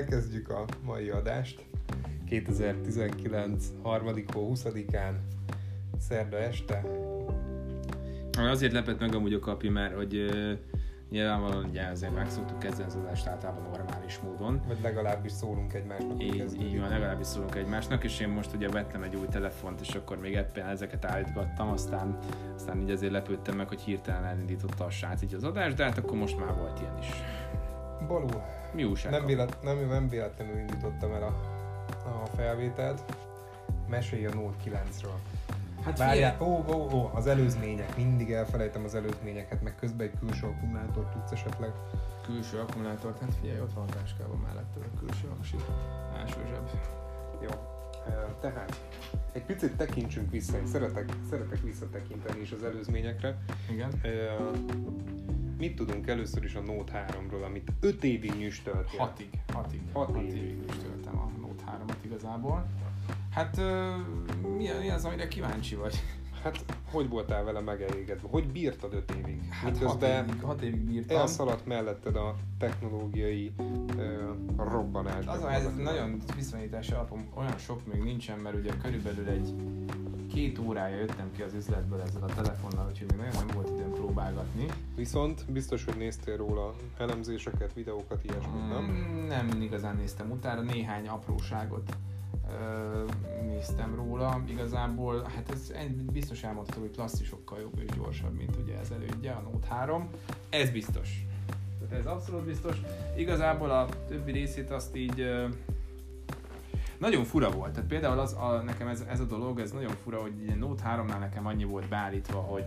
Elkezdjük a mai adást. 2019. 3. hó 20-án, szerda este. Azért lepett meg amúgy a kapi, mert hogy ö, nyilvánvalóan ugye azért meg szoktuk kezdeni az adást általában normális módon. Vagy legalábbis szólunk egymásnak. Így, így van, legalábbis szólunk egymásnak, és én most ugye vettem egy új telefont, és akkor még éppen ezeket állítgattam, aztán, aztán így azért lepődtem meg, hogy hirtelen elindította a srác így az adást, de hát akkor most már volt ilyen is. Balú, Mi újság? nem, vélet, nem, nem véletlenül indítottam el a, a felvételt. Mesélj a Note 9-ről. Hát Várjál, ó, ó, ó, az előzmények, mindig elfelejtem az előzményeket, meg közben egy külső akkumulátor tudsz esetleg. külső akkumulátort, hát figyelj, ott van a táskában melletted a külső aksi, első zseb. Jó. Tehát egy picit tekintsünk vissza, én szeretek, szeretek visszatekinteni is az előzményekre. Igen. Ö, Mit tudunk először is a Note 3-ról, amit 5 évig nyüstöltél? Hatig, hatig, Hat hat évig. évig is töltem a Note 3-at igazából. Hát mi, mi az, amire kíváncsi vagy? Hát, hogy voltál vele megelégedve? Hogy bírtad 5 évig? Hát hat Miközben évig, hat évig bírtam. elszaladt melletted a technológiai ö, robbanás. Az a helyzet, nagyon viszonyítási alapom olyan sok még nincsen, mert ugye körülbelül egy két órája jöttem ki az üzletből ezzel a telefonnal, úgyhogy még nagyon nem volt időm próbálgatni. Viszont biztos, hogy néztél róla elemzéseket, videókat, ilyesmit, nem? Mm, nem igazán néztem utána, néhány apróságot ö, néztem róla. Igazából, hát ez biztos elmondható, hogy Lassi sokkal jobb és gyorsabb, mint ugye ez elődje, a Note 3. Ez biztos. Tehát ez abszolút biztos. Igazából a többi részét azt így ö, nagyon fura volt. Tehát például az, a, nekem ez, ez, a dolog, ez nagyon fura, hogy ugye Note 3-nál nekem annyi volt beállítva, hogy,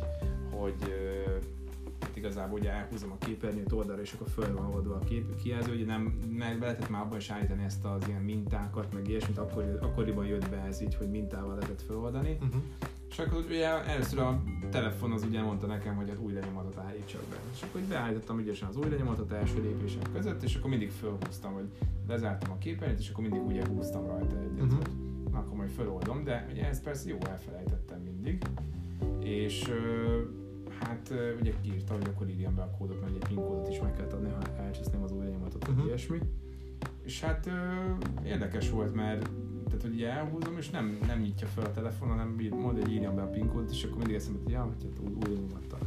hogy hát igazából ugye elhúzom a képernyőt oldalra, és akkor föl van oldva a kép, kijelző, ugye nem, meg lehetett már abban is állítani ezt az ilyen mintákat, meg ilyesmit, akkor, akkoriban jött be ez így, hogy mintával lehetett föloldani. Uh-huh. És akkor ugye először a telefon az ugye mondta nekem, hogy az új lenyomatot állítsak be. És akkor így beállítottam ügyesen az új lenyomatot első lépések között, és akkor mindig fölhúztam, hogy lezártam a képernyőt, és akkor mindig ugye húztam rajta egyet, Mhm. hogy na, akkor majd föloldom, de ugye ezt persze jó elfelejtettem mindig. És hát ugye írta, hogy akkor írjam be a kódot, mert egy PIN kódot is meg kellett adni, ha elcseszném az új lenyomatot, Mhm. ilyesmi. És hát érdekes volt, mert tehát hogy ugye elhúzom, és nem, nem nyitja fel a telefon, hanem mond, hogy írjam be a PIN kódot, és akkor mindig eszembe, hogy ja, hogy hát új, új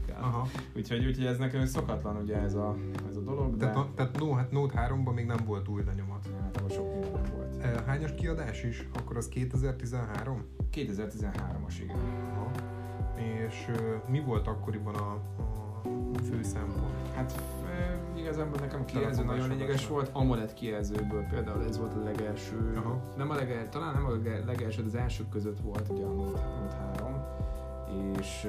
kell. Aha. Úgyhogy, úgyhogy ez nekem szokatlan ugye ez a, ez a dolog, de Tehát, no, tehát no, hát Note 3-ban még nem volt új lenyomat. hát abban sok minden nem volt. E, Hányas kiadás is? Akkor az 2013? 2013-as igen. Aha. És mi volt akkoriban a, a fő szempont? Hát igazából nekem kijelző nagyon lényeges volt. AMOLED kijelzőből például ez volt a legelső, Aha. nem a legelső, talán nem a lege- legelső, de az elsők között volt ugye a Note, Note 3. És,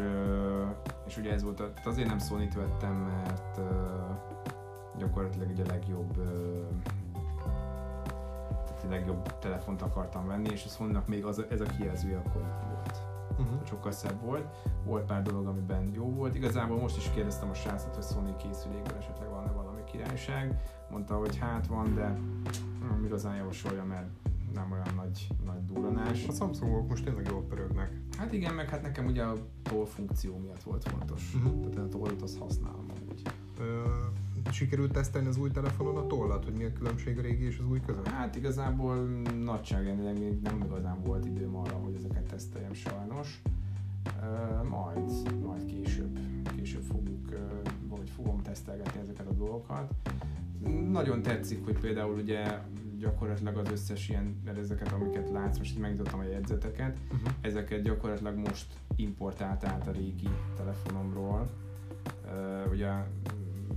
és ugye ez volt, a, azért nem sony vettem, mert gyakorlatilag ugye a legjobb tehát a legjobb telefont akartam venni, és a sony még az, ez a kijelzője akkor volt Uh-huh. sokkal szebb volt. Volt pár dolog, amiben jó volt. Igazából most is kérdeztem a srácot, hogy Sony készülékből esetleg van-e valami királyság. Mondta, hogy hát van, de nem igazán javasolja, mert nem olyan nagy, nagy durranás. A Samsungok most tényleg jól pörögnek. Hát igen, meg hát nekem ugye a toll funkció miatt volt fontos. Mhm. Tehát én a tollat azt használom amúgy. Ö, sikerült tesztelni az új telefonon a tollat, hogy mi a különbség a régi és az új között? Hát igazából nagyságrendileg még nem igazán volt időm arra, hogy ezeket teszteljem sajnos. Ö, majd, majd később, később fogjuk, vagy fogom tesztelgetni ezeket a dolgokat. Nagyon tetszik, hogy például ugye gyakorlatilag az összes ilyen, mert ezeket, amiket látsz, most megnyitottam a jegyzeteket, Uh-huh. ezeket gyakorlatilag most importált át a régi telefonomról. Uh, ugye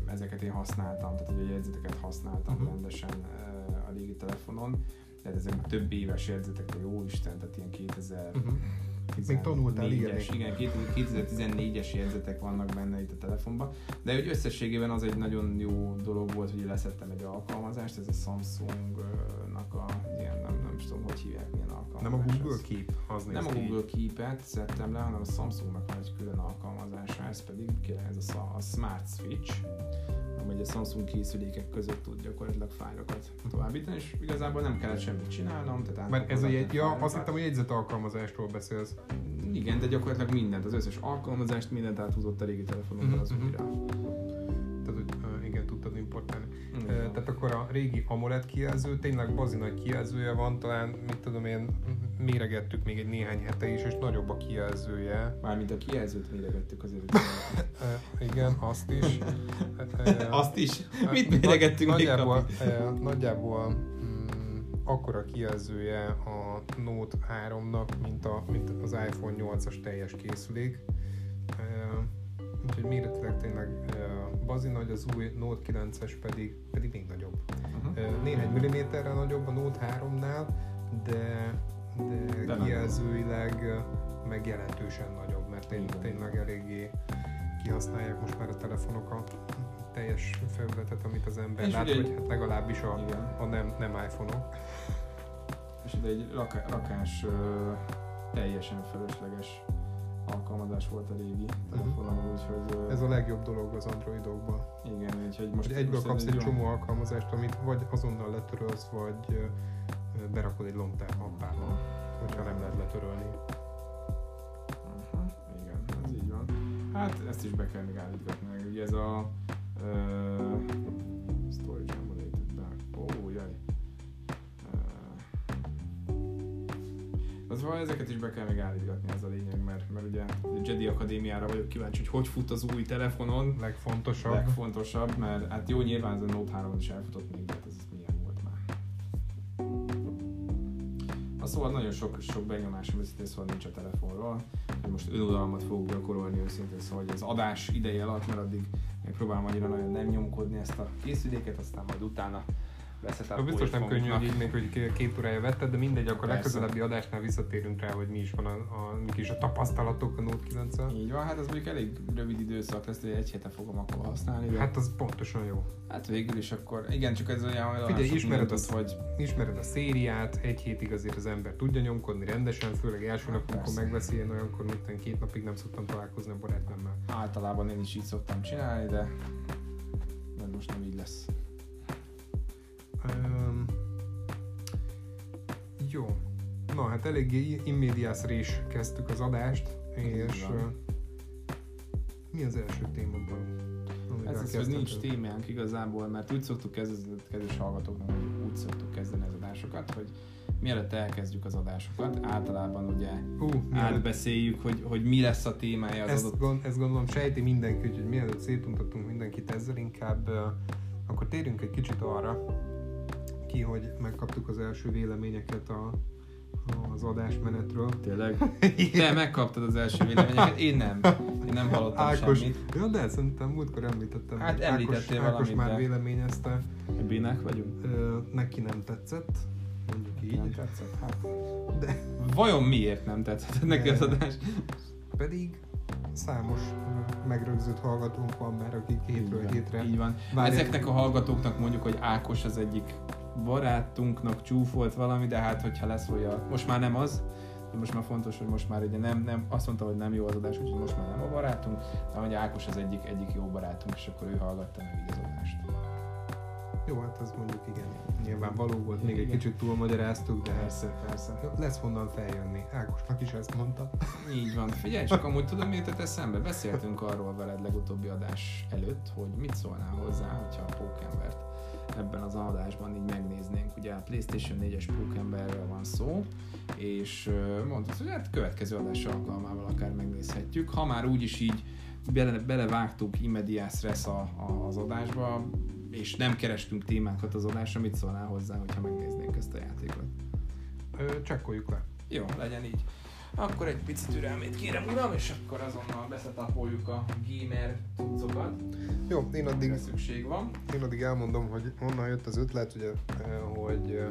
ezeket én használtam, tehát ugye a jegyzeteket használtam Mhm. uh-huh. rendesen uh, a régi telefonon. Tehát ezek több éves jegyzetek, jó Isten, tehát ilyen 2000 Uh-huh. Még tanultál írni. 14-es, igen, 2014-es jegyzetek vannak benne itt a telefonban, de hogy összességében az egy nagyon jó dolog volt, hogy leszettem egy alkalmazást, ez a Samsungnak a, is tudom, hogy hívják, milyen alkalmazás Nem a Google Keep, az Nem a Google Keep-et szedtem le, hanem a Samsungnak van egy külön alkalmazása, ez pedig ez a, a Smart Switch, amely a Samsung készülékek között tud gyakorlatilag fájlokat továbbítani, és igazából nem kellett semmit csinálnom. Tehát Mert ez a jegy, ja, azt hittem, hogy jegyzet alkalmazásról beszélsz. Igen, de gyakorlatilag mindent, az összes alkalmazást, mindent áthúzott a régi telefonomra uh-huh. az mhm, újra. Tehát, hogy tehát akkor a régi AMOLED kijelző, tényleg bazi nagy kijelzője van, talán, mit tudom én, méregettük még egy néhány hete is, és nagyobb a kijelzője. Mármint a kijelzőt méregettük azért. igen, azt is. azt is? Mit méregettünk Nagy, nagyjából, nagyjából akkora kijelzője a Note 3-nak, mint, a, mint az iPhone 8-as teljes készülék. Úgyhogy méretileg tényleg bazi nagy, az új Note 9-es pedig, pedig még nagyobb. Uh-huh. Néhány milliméterrel nagyobb a Note 3-nál, de, de, de kijelzőileg meg jelentősen nagyobb, mert tény, tényleg eléggé kihasználják most már a telefonok a teljes felületet, amit az ember és lát, vagy egy... hát legalábbis a, a nem, nem iPhone-ok. És ide egy rakás teljesen felesleges alkalmazás volt a régi telefonom, uh-huh. úgyhogy... Ez a legjobb dolog az Androidokban. Igen, úgyhogy most... Hogy egyből kapsz egy csomó alkalmazást, amit vagy azonnal letörölsz, vagy berakod egy lomtár mappába, hogyha nem lehet letörölni. Uh-huh. Igen, ez így van. Hát ezt is be kell még állítgatni, ugye ez a uh, storage emulated back. Oh, jaj. Az van, ezeket is be kell még állítgatni, ez a lényeg, mert, ugye a Jedi Akadémiára vagyok kíváncsi, hogy hogy fut az új telefonon. Legfontosabb. Legfontosabb, mert hát jó, nyilván ez a Note 3 is elfutott még, de hát ez milyen volt már. A szóval nagyon sok, sok benyomásom őszintén szóval nincs a telefonról. Most önuralmat fogok gyakorolni őszintén szóval, hogy az adás ideje alatt, mert addig megpróbálom annyira nagyon nem nyomkodni ezt a készüléket, aztán majd utána a Biztos nem könnyű, hogy így még hogy két órája vetted, de mindegy, akkor a legközelebbi adásnál visszatérünk rá, hogy mi is van a, a, mik is a tapasztalatok a Note 9 -el. Így van, hát ez mondjuk elég rövid időszak lesz, hogy egy hete fogom akkor használni. De... Hát az pontosan jó. Hát végül is akkor, igen, csak ez olyan Figyelj, ismered, az, hogy... ismered a szériát, egy hétig azért az ember tudja nyomkodni rendesen, főleg első nap, amikor megveszi én olyankor, mint két napig nem szoktam találkozni a barátnőmmel. Általában én is így szoktam csinálni, de, de most nem így lesz. Um, jó. Na hát eléggé immédiász rés kezdtük az adást, és uh, mi az első témában? Ez az, hogy nincs témánk igazából, mert úgy szoktuk kezdeni, kedves hallgatóknak, úgy szoktuk kezdeni az adásokat, hogy mielőtt elkezdjük az adásokat, általában ugye uh, átbeszéljük, hogy, hogy mi lesz a témája az ezt adott... Gond, ezt gondolom sejti mindenki, hogy mielőtt szétuntatunk mindenkit ezzel, inkább uh, akkor térjünk egy kicsit arra, ki, hogy megkaptuk az első véleményeket a, az adásmenetről. Tényleg? Te megkaptad az első véleményeket, én nem. Én nem hallottam Ákos, semmit. Ja, de szerintem múltkor említettem. Hát említettél Ákos, Ákos már de... véleményezte. Bének vagyunk? Ö, neki nem tetszett, mondjuk így. Nem tetszett? Hát. De... Vajon miért nem tetszett neki az adás? Pedig számos megrögzött hallgatónk van már, akik hétről hétre... Így van. Várják. Ezeknek a hallgatóknak mondjuk, hogy Ákos az egyik barátunknak csúfolt valami, de hát hogyha leszólja, most már nem az, de most már fontos, hogy most már ugye nem, nem, azt mondta, hogy nem jó az adás, úgyhogy most már nem a barátunk, de hogy Ákos az egyik, egyik jó barátunk, és akkor ő hallgatta meg így az adást. Jó, hát az mondjuk igen, nyilván való volt, még igen. egy kicsit túlmagyaráztuk, de persze, persze. lesz honnan feljönni. Ákosnak is ezt mondta. Így van. Figyelj, csak amúgy tudom, miért tett eszembe. Beszéltünk arról veled legutóbbi adás előtt, hogy mit szólnál hozzá, hogyha a pókembert ebben az adásban így megnéznénk. Ugye a PlayStation 4-es pókemberről van szó, és mondtad, hogy hát következő adás alkalmával akár megnézhetjük. Ha már úgyis így bele, belevágtuk immediás res a, a, az adásba, és nem kerestünk témákat az adásra, mit szólnál hozzá, hogyha megnéznénk ezt a játékot? Ö, csekkoljuk le. Jó, legyen így. Akkor egy picit türelmét kérem uram, és akkor azonnal beszetapoljuk a gamer cuccokat. Jó, én addig, szükség van. én addig elmondom, hogy honnan jött az ötlet, ugye, hogy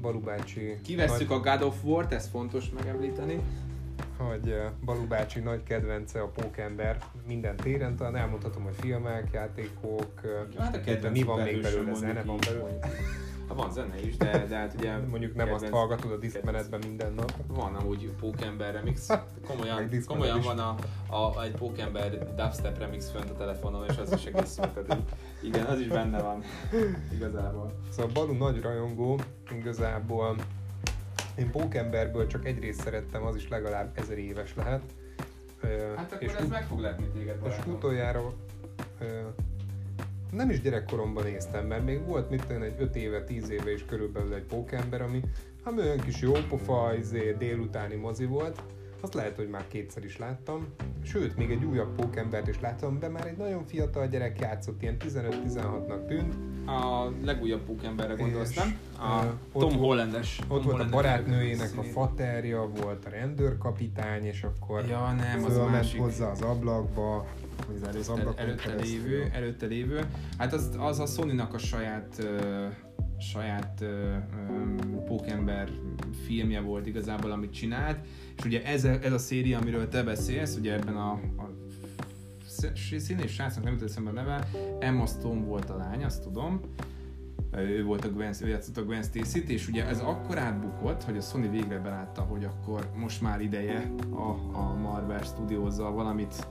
Balu bácsi... Kivesszük nagy... a God of War-t, ez fontos megemlíteni hogy Balu bácsi nagy kedvence a pókember minden téren, talán elmondhatom, hogy filmek, játékok, hát a mi van még belőle, zene van belőle. Hát van zene is, de, de hát ugye... Mondjuk nem kedvenc, azt hallgatod a diszkmenetben minden nap. Van amúgy Pókember remix. Komolyan, komolyan van a, a, egy Pókember dubstep remix fönt a telefonon, és az is egész. Tehát igen, az is benne van. Igazából. Szóval Balu nagy rajongó, igazából én Pókemberből csak egy részt szerettem, az is legalább ezer éves lehet. Hát akkor és ez ut- meg fog letni téged barátom. És utoljára nem is gyerekkoromban néztem, mert még volt mit tenni egy 5 éve, 10 éve is körülbelül egy pókember, ami, ami olyan kis jópofa, izé, délutáni mozi volt, azt lehet, hogy már kétszer is láttam. Sőt, még egy újabb pókembert is láttam, de már egy nagyon fiatal gyerek játszott, ilyen 15-16-nak tűnt. A legújabb pókemberre gondolsz, nem? A Tom Hollandes. Ott volt a barátnőjének a faterja, volt a rendőrkapitány, és akkor ja, nem, az másik. hozzá az ablakba, az, az előtte, előtte lévő, előtte lévő. Hát az, az a Sony-nak a saját uh, saját uh, Pókember filmje volt igazából, amit csinált, és ugye ez, ez a széria, amiről te beszélsz, ugye ebben a, a színés srácnak nem jutott a neve, Emma Stone volt a lány, azt tudom, ő volt a Gwen, ő játszott a Gwen Stacy-t, és ugye ez akkor átbukott, hogy a Sony végre belátta, hogy akkor most már ideje a, a Marvel studios valamit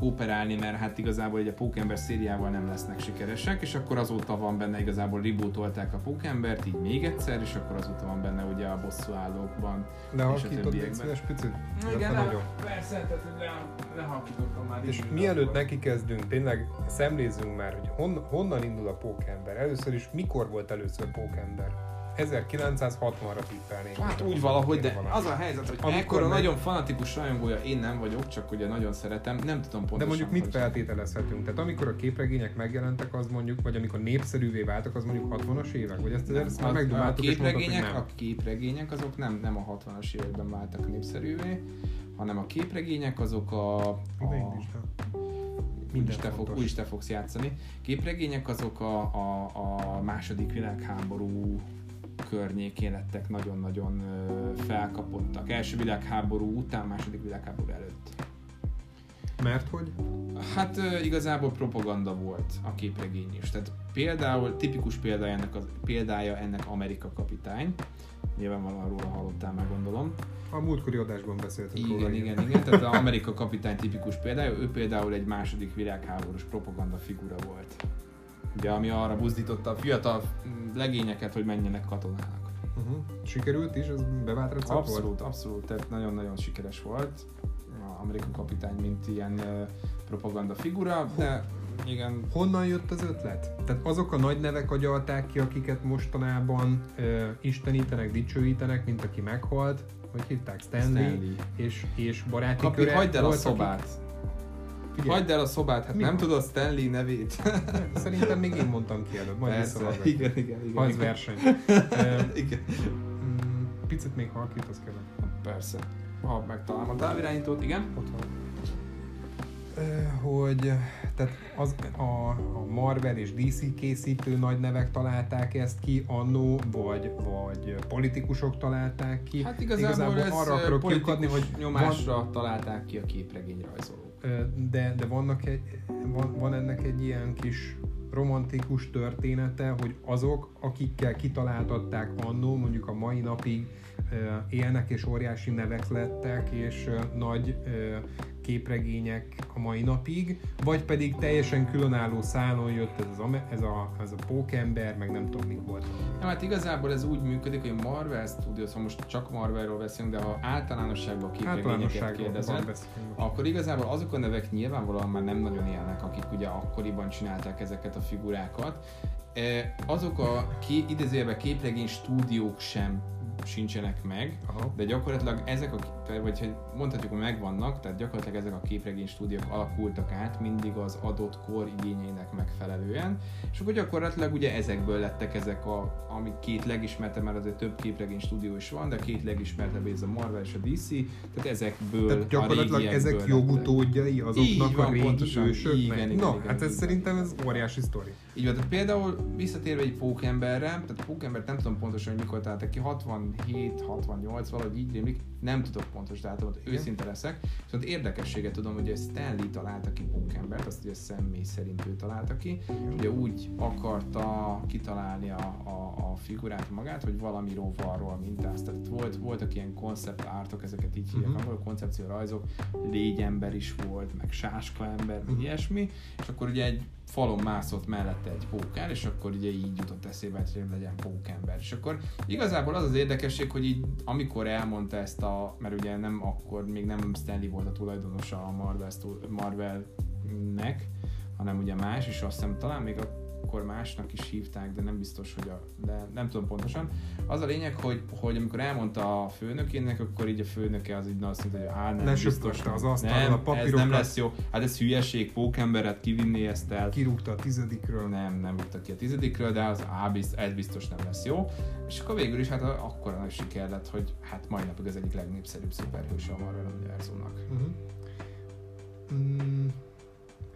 kooperálni, mert hát igazából egy a Pókember szériával nem lesznek sikeresek, és akkor azóta van benne igazából rebootolták a Pókembert, így még egyszer, és akkor azóta van benne ugye a bosszúállókban és a többiekben. egy picit? Igen, le, nagyon. persze, tehát le, lehalkítottam már. És mielőtt neki kezdünk, tényleg szemlézzünk már, hogy hon, honnan indul a Pókember. Először is, mikor volt először Pókember? 1960-ra tippelnék. Hát úgy valahogy, de az a helyzet, hogy Amikor ekkora meg... nagyon fanatikus rajongója én nem vagyok, csak ugye nagyon szeretem, nem tudom pontosan. De mondjuk mit feltételezhetünk? Tehát amikor a képregények megjelentek, az mondjuk, vagy amikor népszerűvé váltak, az mondjuk 60-as évek? Vagy ezt, nem, ezt már a képregények, mondtad, a képregények azok nem, nem a 60-as években váltak népszerűvé, hanem a képregények azok a, a úgyis te, fog, úgyis te fogsz játszani. Képregények azok a, a, a második világháború környékén lettek nagyon-nagyon felkapottak. Első világháború után, második világháború előtt. Mert hogy? Hát igazából propaganda volt a képregény is. Tehát például, tipikus példája ennek, az, példája ennek Amerika kapitány. Nyilvánvalóan róla hallottál meg gondolom. A múltkori adásban beszéltünk igen, róla. Igen, igen, igen. Tehát az Amerika kapitány tipikus példája. Ő például egy második világháborús propaganda figura volt ugye, ami arra buzdította a fiatal legényeket, hogy menjenek katonának. Uh-huh. Sikerült is? Ez bevált recept Abszolút, volt? abszolút, tehát nagyon-nagyon sikeres volt. A amerikai kapitány, mint ilyen uh, propaganda figura, de igen. Honnan jött az ötlet? Tehát azok a nagy nevek agyalták ki, akiket mostanában uh, istenítenek, dicsőítenek, mint aki meghalt, hogy hívták Stanley, Stanley. És, és baráti Kapi, köre hagyd el a szobát. Akik, Figyelj. Hagyd el a szobát, hát Mi? nem tudod Stanley nevét. Szerintem még én mondtam ki előbb, majd Persze, igen, igen, igen. Az verseny. igen. Mm, picit még halkítasz kellene. Persze. Ha megtalálom a távirányítót, igen. Ott van. Hogy tehát az, a, a Marvel és DC készítő nagy nevek találták ezt ki annó, vagy, vagy politikusok találták ki. Hát igazából, igazából arra akarok kiukadni, hogy nyomásra van, találták ki a képregényrajzolók de, de vannak egy, van, van ennek egy ilyen kis romantikus története, hogy azok, akikkel kitaláltatták annó, mondjuk a mai napig élnek és óriási nevek lettek, és nagy képregények a mai napig, vagy pedig teljesen különálló szálon jött ez, az, ez, a, ez a pókember, meg nem tudom, mik volt. Ja, hát igazából ez úgy működik, hogy Marvel Studios, ha most csak Marvelról beszélünk, de ha általánosságban a képregényeket kérdezed, akkor igazából azok a nevek nyilvánvalóan már nem nagyon élnek, akik ugye akkoriban csinálták ezeket a figurákat. Azok a ké, idézőjelben képregény stúdiók sem sincsenek meg, Aha. de gyakorlatilag ezek a, vagy hogy mondhatjuk, hogy megvannak, tehát gyakorlatilag ezek a képregény stúdiók alakultak át mindig az adott kor igényeinek megfelelően, és akkor gyakorlatilag ugye ezekből lettek ezek a, ami két legismertebb, mert azért több képregény stúdió is van, de két legismertebb ez a Marvel és a DC, tehát ezekből tehát gyakorlatilag a ezek jogutódjai azoknak van, a régi ősöknek. Igen, igen, Na, igen, hát ez igen. szerintem ez óriási sztori. Így van, tehát például visszatérve egy pókemberre, tehát pókember nem tudom pontosan, hogy mikor találtak ki, 67, 68, valahogy így rémlik, nem tudok pontos dátumot, Igen. őszinte leszek. Viszont érdekességet tudom, hogy Stanley találta ki pókembert, azt ugye személy szerint ő találta ki. Igen. Ugye úgy akarta kitalálni a, a, a figurát magát, hogy valami rovarról mintázt. Tehát volt, voltak ilyen koncept ártok, ezeket így hívják, uh-huh. Koncepció rajzok, légyember is volt, meg sáska ember, uh-huh. ilyesmi, és akkor ugye egy falon mászott mellette egy póker, és akkor ugye így jutott eszébe, hogy legyen pókember. És akkor igazából az az érdekesség, hogy így amikor elmondta ezt a, mert ugye nem akkor még nem Stanley volt a tulajdonosa a Marvel, Marvelnek, hanem ugye más, és azt hiszem talán még a akkor másnak is hívták, de nem biztos, hogy a, de nem tudom pontosan. Az a lényeg, hogy, hogy amikor elmondta a főnökének, akkor így a főnöke az így azt mondta, hogy á, nem biztos. az nem, a papírokat. ez nem lesz jó. Hát ez hülyeség, pókemberet kivinni ezt el. Kirúgta a tizedikről. Nem, nem rúgta ki a tizedikről, de az á, bizt, ez biztos nem lesz jó. És akkor végül is hát akkor nagy siker lett, hogy hát mai napig az egyik legnépszerűbb szuperhős a Marvel univerzumnak. Uh-huh. Mm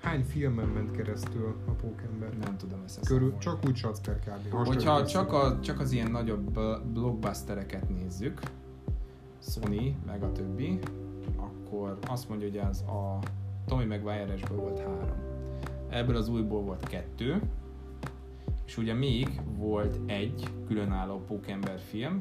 hány filmen ment keresztül a Pókember? Nem tudom ezt Körül, Csak úgy Schatzker kb. Hogyha csak, a, csak az ilyen nagyobb blockbustereket nézzük, Sony, meg a többi, akkor azt mondja, hogy az a Tommy Maguire-esből volt három. Ebből az újból volt kettő, és ugye még volt egy különálló Pókember film,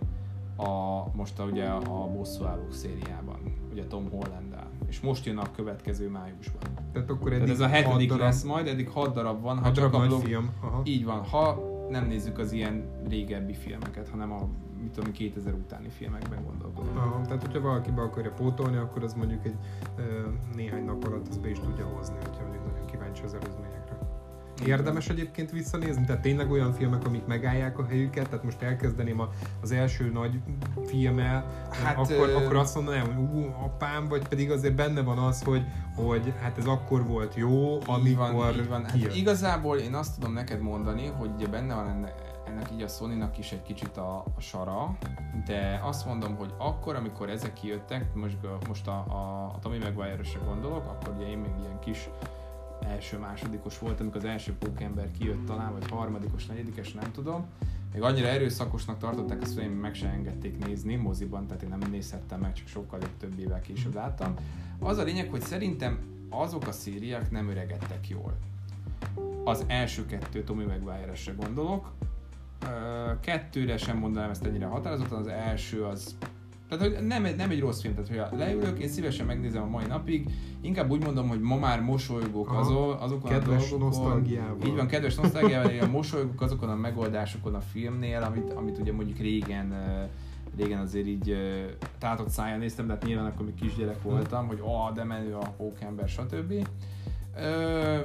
a, most a, ugye a Bosszúállók szériában, ugye Tom holland és most jön a következő májusban. Tehát akkor eddig Tehát ez a hetedik darab... lesz majd, eddig hat darab van. Ha csak a blog... film. Aha. Így van, ha nem nézzük az ilyen régebbi filmeket, hanem a mit tudom, 2000 utáni filmekben gondolkodom. Aha, tehát hogyha valaki be akarja pótolni, akkor az mondjuk egy néhány nap alatt az be is tudja hozni, hogyha nagyon kíváncsi az előzmények. Érdemes egyébként visszanézni? Tehát tényleg olyan filmek, amik megállják a helyüket? Tehát most elkezdeném a, az első nagy filmmel, hát, akkor, ö... akkor azt mondanám, hogy ú, apám, vagy pedig azért benne van az, hogy, hogy hát ez akkor volt jó, amikor így van, így van. Hát igazából én azt tudom neked mondani, hogy benne van ennek, ennek így a sony is egy kicsit a, a sara, de azt mondom, hogy akkor, amikor ezek kijöttek, most, most a, a, a Tommy maguire gondolok, akkor ugye én még ilyen kis első-másodikos volt, amikor az első pókember kijött talán, vagy harmadikos, negyedikes, nem tudom. Még annyira erőszakosnak tartották, azt én meg se engedték nézni moziban, tehát én nem nézhettem meg, csak sokkal több évvel később láttam. Az a lényeg, hogy szerintem azok a szériák nem öregedtek jól. Az első kettő Tommy Maguire-esre gondolok, kettőre sem mondanám ezt ennyire határozottan, az első az tehát, hogy nem, nem egy rossz film, tehát hogy leülök, én szívesen megnézem a mai napig, inkább úgy mondom, hogy ma már mosolygok azon, azokon kedves a dolgokon. Így van, kedves nosztalgiával, én mosolygok azokon a megoldásokon a filmnél, amit, amit ugye mondjuk régen régen azért így tátott száján néztem, de hát nyilván akkor még kisgyerek voltam, hogy ah, de menő a pókember, stb. Ö,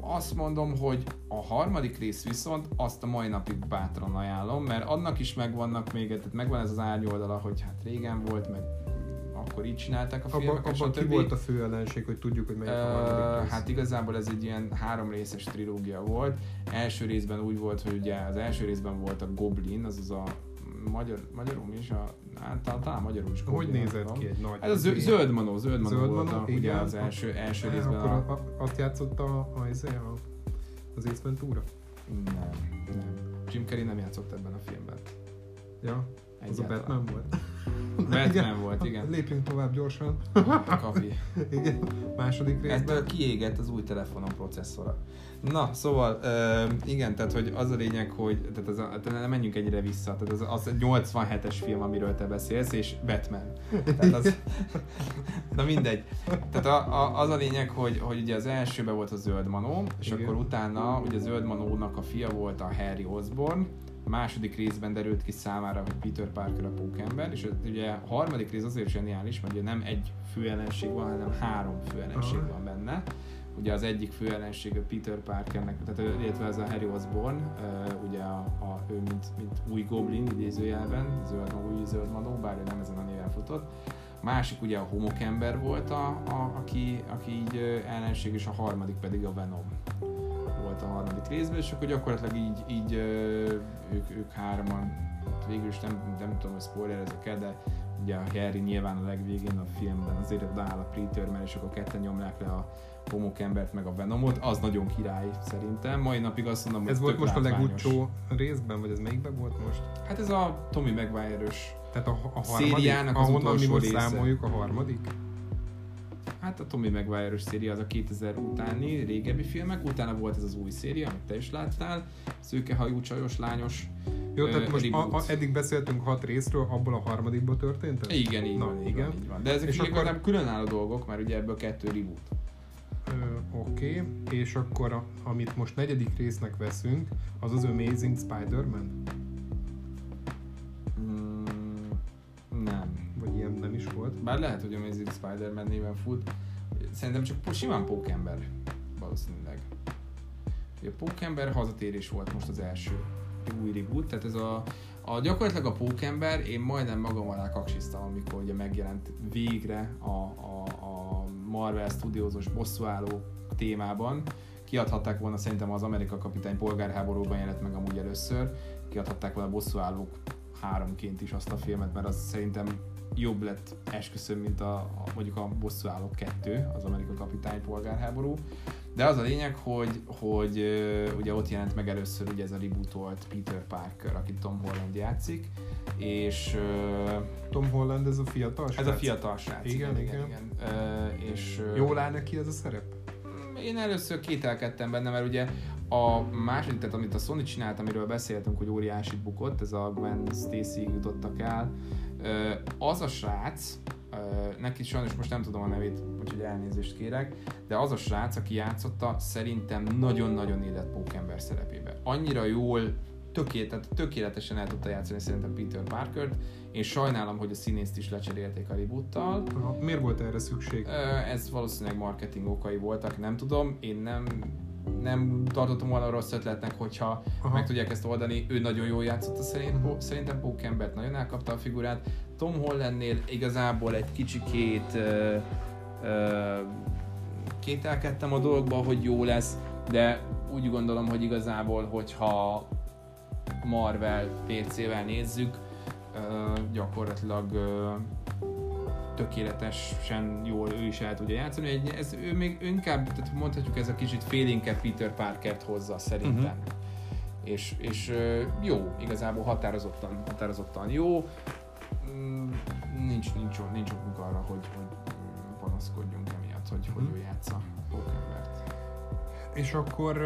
azt mondom, hogy a harmadik rész viszont azt a mai napig bátran ajánlom, mert annak is megvannak még, tehát megvan ez az árnyoldala, hogy hát régen volt, meg akkor így csinálták a filmeket, Abba, abban ki volt a fő ellenség, hogy tudjuk, hogy melyik a harmadik rész? Hát igazából ez egy ilyen három részes trilógia volt. Első részben úgy volt, hogy ugye az első részben volt a Goblin, azaz a magyar, magyarul mi is a hát, talán, magyarul is. Hogy nézett ki egy nagy... Ez a zöld, zöld manó, zöld manó, zöld volt a, ugye az első, első részben. Akkor a... a, azt játszott a, a, a, az Ace Ventura? Nem, nem. Jim Carrey nem játszott ebben a filmben. Ja, az a Batman volt. Batman igen. volt, igen. Lépjünk tovább gyorsan. A kapi. igen, második részben. Ettől kiégett az új telefonom processzora. Na, szóval uh, igen, tehát hogy az a lényeg, hogy tehát az a, tehát menjünk ennyire vissza, tehát az, az 87-es film, amiről te beszélsz, és Batman. Tehát az, na mindegy. Tehát a, a, az a lényeg, hogy, hogy ugye az elsőben volt a Zöld Manó, és igen. akkor utána ugye a Zöld Manónak a fia volt a Harry Osborn, a második részben derült ki számára, hogy Peter Parker a pókember, és ugye a harmadik rész azért zseniális, mert ugye nem egy főellenség van, hanem három főellenség van benne ugye az egyik fő ellenség a Peter Parkernek, tehát illetve ez a Harry Osborn, ugye a, a, ő mint, mint új Goblin idézőjelben, zöld, új zöld manó, bár ő nem ezen a néven futott. Másik ugye a homokember volt, a, a, aki, aki így ellenség, és a harmadik pedig a Venom volt a harmadik részben, és akkor gyakorlatilag így, így ők, ők hárman végül is nem, nem tudom, hogy spoiler ezek de ugye a Harry nyilván a legvégén a filmben azért odaáll a Preterman, és akkor ketten nyomják le a homokembert meg a Venomot, az nagyon király szerintem. Mai napig azt mondom, hogy Ez volt most a látványos. legutcsó részben, vagy ez melyikben volt most? Hát ez a Tommy Maguire-ös Tehát a, a Szériának harmadik, az ahonnan mi most része. számoljuk a harmadik? Hát a Tommy Maguire-ös széria az a 2000 utáni régebbi filmek, utána volt ez az új széria, amit te is láttál, szőkehajú, csajos, lányos. Jó, tehát most a, reboot. a, eddig beszéltünk hat részről, abból a harmadikból történt ez? Igen, így Na, van, így igen. van, így van. De ezek És akkor- akkor... különálló dolgok, mert ugye ebből kettő reboot. Oké, okay. és akkor a, amit most negyedik résznek veszünk, az az Amazing Spider-Man? Mm, nem. Vagy ilyen nem is volt? Bár lehet, hogy Amazing Spider-Man néven fut. Szerintem csak simán Pókember. Valószínűleg. Ugye A Pókember hazatérés volt most az első új reboot, tehát ez a, a gyakorlatilag a Pókember, én majdnem magam alá kaksiztam, amikor ugye megjelent végre a, a, a Marvel Studios-os bosszúálló témában. Kiadhatták volna szerintem az Amerika kapitány polgárháborúban jelent meg amúgy először, kiadhatták volna a bosszúállók háromként is azt a filmet, mert az szerintem jobb lett esküszöm, mint a, a mondjuk a bosszúállók kettő, az Amerika kapitány polgárháború. De az a lényeg, hogy, hogy ugye ott jelent meg először ugye ez a rebootolt Peter Parker, akit Tom Holland játszik, és Tom Holland, ez a fiatal ez a srác? fiatal srác. Igen, igen. igen. igen. Ö, és, Jól áll neki ez a szerep? én először kételkedtem benne, mert ugye a második, tehát amit a Sony csinált, amiről beszéltünk, hogy óriási bukott, ez a Gwen Stacy jutottak el, az a srác, neki sajnos most nem tudom a nevét, úgyhogy elnézést kérek, de az a srác, aki játszotta, szerintem nagyon-nagyon élet pókember szerepébe. Annyira jól tökélet, tehát tökéletesen el tudta játszani szerintem Peter Parkert. Én sajnálom, hogy a színészt is lecserélték a reboottal. Miért volt erre szükség? Ez valószínűleg marketing okai voltak, nem tudom. Én nem, nem tartottam volna rossz ötletnek, hogyha Aha. meg tudják ezt oldani. Ő nagyon jól játszott, szerint, Mhm. szerintem Pókembert nagyon elkapta a figurát. Tom Hollandnél igazából egy kicsikét ö, ö, kételkedtem a dologba, hogy jó lesz, de úgy gondolom, hogy igazából, hogyha Marvel PC-vel nézzük, ö, gyakorlatilag ö, tökéletesen jól ő is el tudja játszani. Egy, ez, ő még inkább, tehát mondhatjuk ez a kicsit félénkebb Peter Parkert hozza szerintem. Uh-huh. És, és jó, igazából határozottan, határozottan jó. Mm, Nincs, nincs, nincs okunk arra, hogy, hogy panaszkodjunk emiatt, hogy, hogy Mhm. ő játsza Pókembert. És akkor,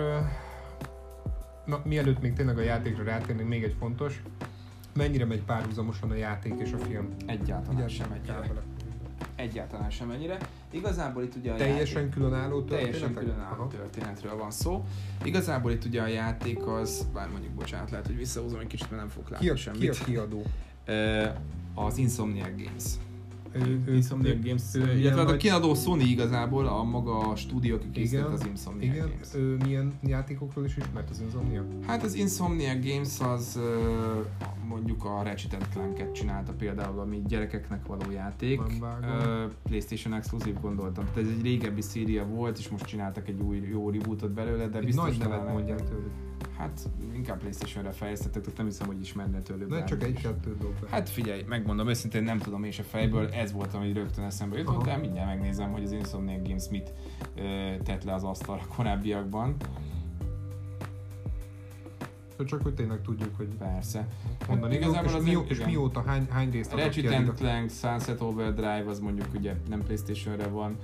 na, mielőtt még tényleg a játékra rátérnénk, még egy fontos, mennyire megy párhuzamosan a játék és a film? Egyáltalán sem kell ennyire. bele. Egyáltalán sem ennyire. Igazából itt ugye a Teljesen játék... különálló Teljesen történetek? különálló Aha. történetről van szó. Igazából itt ugye a játék az, bár mondjuk bocsánat, lehet, hogy visszahúzom egy kicsit, mert nem fog látni Ki a, semmit. ki a kiadó? Az Insomniac Games. Ő, ő, Insomniac ő- Games, ő illetve hát a kiadó Sony igazából, a maga a stúdió, aki készített az Insomniac Igen, Games. ő milyen játékokról is ismert az Insomnia? Hát az Insomniac Games az mondjuk a Ratchet Clank-et csinálta például, ami gyerekeknek való játék. PlayStation Exclusive gondoltam. Tehát ez egy régebbi széria volt, és most csináltak egy új jó rebootot belőle, de Egy biztos nagy nevet mondják tőlük. Hát inkább Playstation-re fejlesztettek, nem hiszem, hogy ismerne tőlük. Na, csak egy-kettő dob. Hát figyelj, megmondom őszintén, nem tudom és a fejből, ez volt, ami rögtön eszembe jutott, Aha. de mindjárt megnézem, hogy az Insomniac Games mit ö, tett le az asztalra korábbiakban. Csak hogy tényleg tudjuk, hogy Persze. mondani. Hát igazából és, az- és igen. mióta, hány, hány részt Ratchet and Clank, Sunset Overdrive, az mondjuk ugye nem Playstation-re van,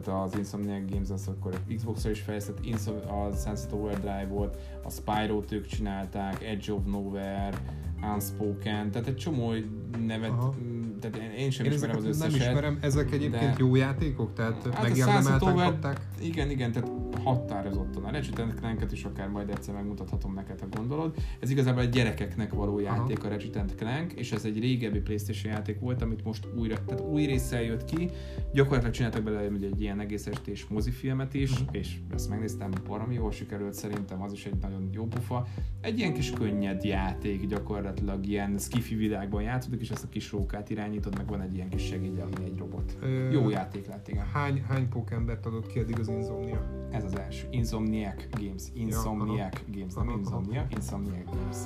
tehát az Insomniac Games az akkor Xbox-ra is fejlesztett, Insom- a Sunset Overdrive volt, a Spyro-t ők csinálták, Edge of Nowhere, Unspoken, tehát egy csomó nevet, Aha. tehát én- sem Én ismerem az nem összeset. ismerem, ezek egyébként de- jó játékok? Tehát Hát megérdemelten kapták? Igen, igen, tehát határozottan. A Ratchet is akár majd egyszer megmutathatom neked, ha gondolod. Ez igazából egy gyerekeknek való játék Aha. a Ratchet Clank, és ez egy régebbi Playstation játék volt, amit most újra, tehát új résszel jött ki. Gyakorlatilag csináltak belőle ugye egy ilyen egész estés mozifilmet is, Mhm. és ezt megnéztem, baromi jól sikerült szerintem, az is egy nagyon jó pufa. Egy ilyen kis könnyed játék, gyakorlatilag ilyen skifi világban játszódik, és ezt a kis rókát irányítod, meg van egy ilyen kis segéd, ami egy robot. Ö, Jó játék lett, igen. Hány, hány pókembert adott ki eddig az Insomnia? Ez az első. Insomniac Games. Insomniac Games. Nem. Insomnia, Insomniac Games.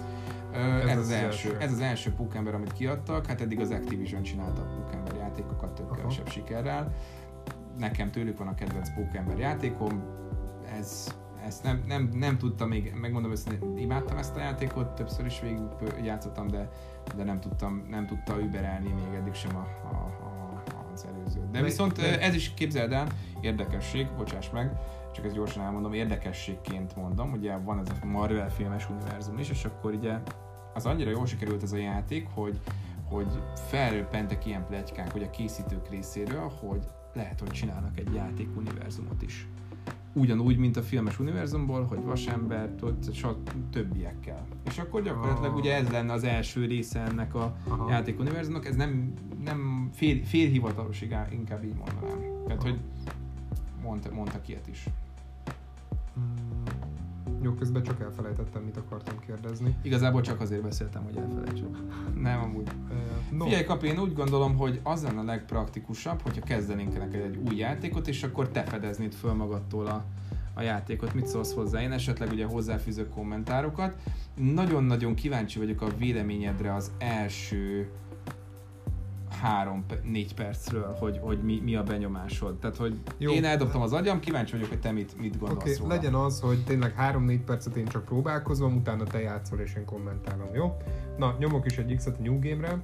ez, ez az, az első. első. Ez az első Pókember, amit kiadtak. Hát eddig az Activision csinálta a Pókember játékokat több kevesebb sikerrel. Nekem tőlük van a kedvenc Pókember játékom. Ez ezt nem, nem, nem tudtam még, megmondom őszintén, imádtam ezt a játékot, többször is végig játszottam, de, de nem tudtam, nem tudta überelni még eddig sem a, a, a, az előző. De viszont ez is képzeld el, érdekesség, bocsáss meg, csak ezt gyorsan elmondom, érdekességként mondom, ugye van ez a Marvel filmes univerzum is, és akkor ugye az annyira jól sikerült ez a játék, hogy, hogy felpentek ilyen plegykák, hogy a készítők részéről, hogy lehet, hogy csinálnak egy játék univerzumot is ugyanúgy, mint a filmes univerzumból, hogy vasember, többiekkel. És akkor gyakorlatilag ugye ez lenne az első része ennek a Aha. játék univerzumnak, ez nem, nem fél, félhivatalos, inkább így mondanám. Tehát, hogy mondta, mondtak ilyet is. Jó, közben csak elfelejtettem, mit akartam kérdezni. Igazából csak azért beszéltem, hogy elfelejtsem. Nem, amúgy. Uh, no. Figyelj, Kapi, én úgy gondolom, hogy az lenne a legpraktikusabb, hogyha kezdenénk neked egy új játékot, és akkor te fedeznéd föl magadtól a, a játékot. Mit szólsz hozzá? Én esetleg ugye hozzáfűzök kommentárokat. Nagyon-nagyon kíváncsi vagyok a véleményedre az első három-négy percről, hogy, hogy mi, mi a benyomásod. Tehát, hogy Jó. én eldobtam az agyam, kíváncsi vagyok, hogy te mit, mit gondolsz okay, róla. legyen az, hogy tényleg három-négy percet én csak próbálkozom, utána te játszol és én kommentálom, jó? Na, nyomok is egy X-et a New Game-re,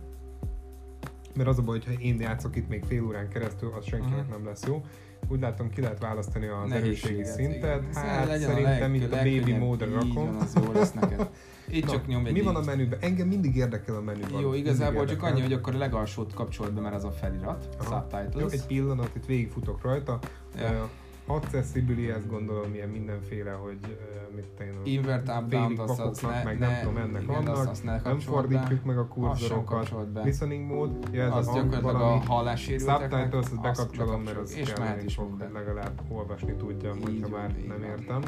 mert az a baj, hogyha én játszok itt még fél órán keresztül, az senkinek uh-huh. nem lesz jó. Úgy látom, ki lehet választani az erősségi szintet. Hát szerintem itt a baby módra rakom. az jó lesz neked. Itt Na, csak nyom egy Mi van a menüben? Engem mindig érdekel a menüben. Jó, igazából csak annyi, hogy akkor a legalsót kapcsolt be, mert az a felirat, Aha. subtitles. Jó, egy pillanat, itt végigfutok rajta. Ja. Accessibility, ezt gondolom ilyen mindenféle, hogy uh, mit én Invert up, down, az, az ne, meg ne, nem tudom, ennek igen, annak, azt, azt ne nem fordítjuk be, meg a kurzorokat. Listening mode, ja, ez az a gyakorlatilag a hallássérülteknek. Subtitles, azt bekapcsolom, mert az és mehet is fog, hogy legalább olvasni tudjam, hogyha már nem értem.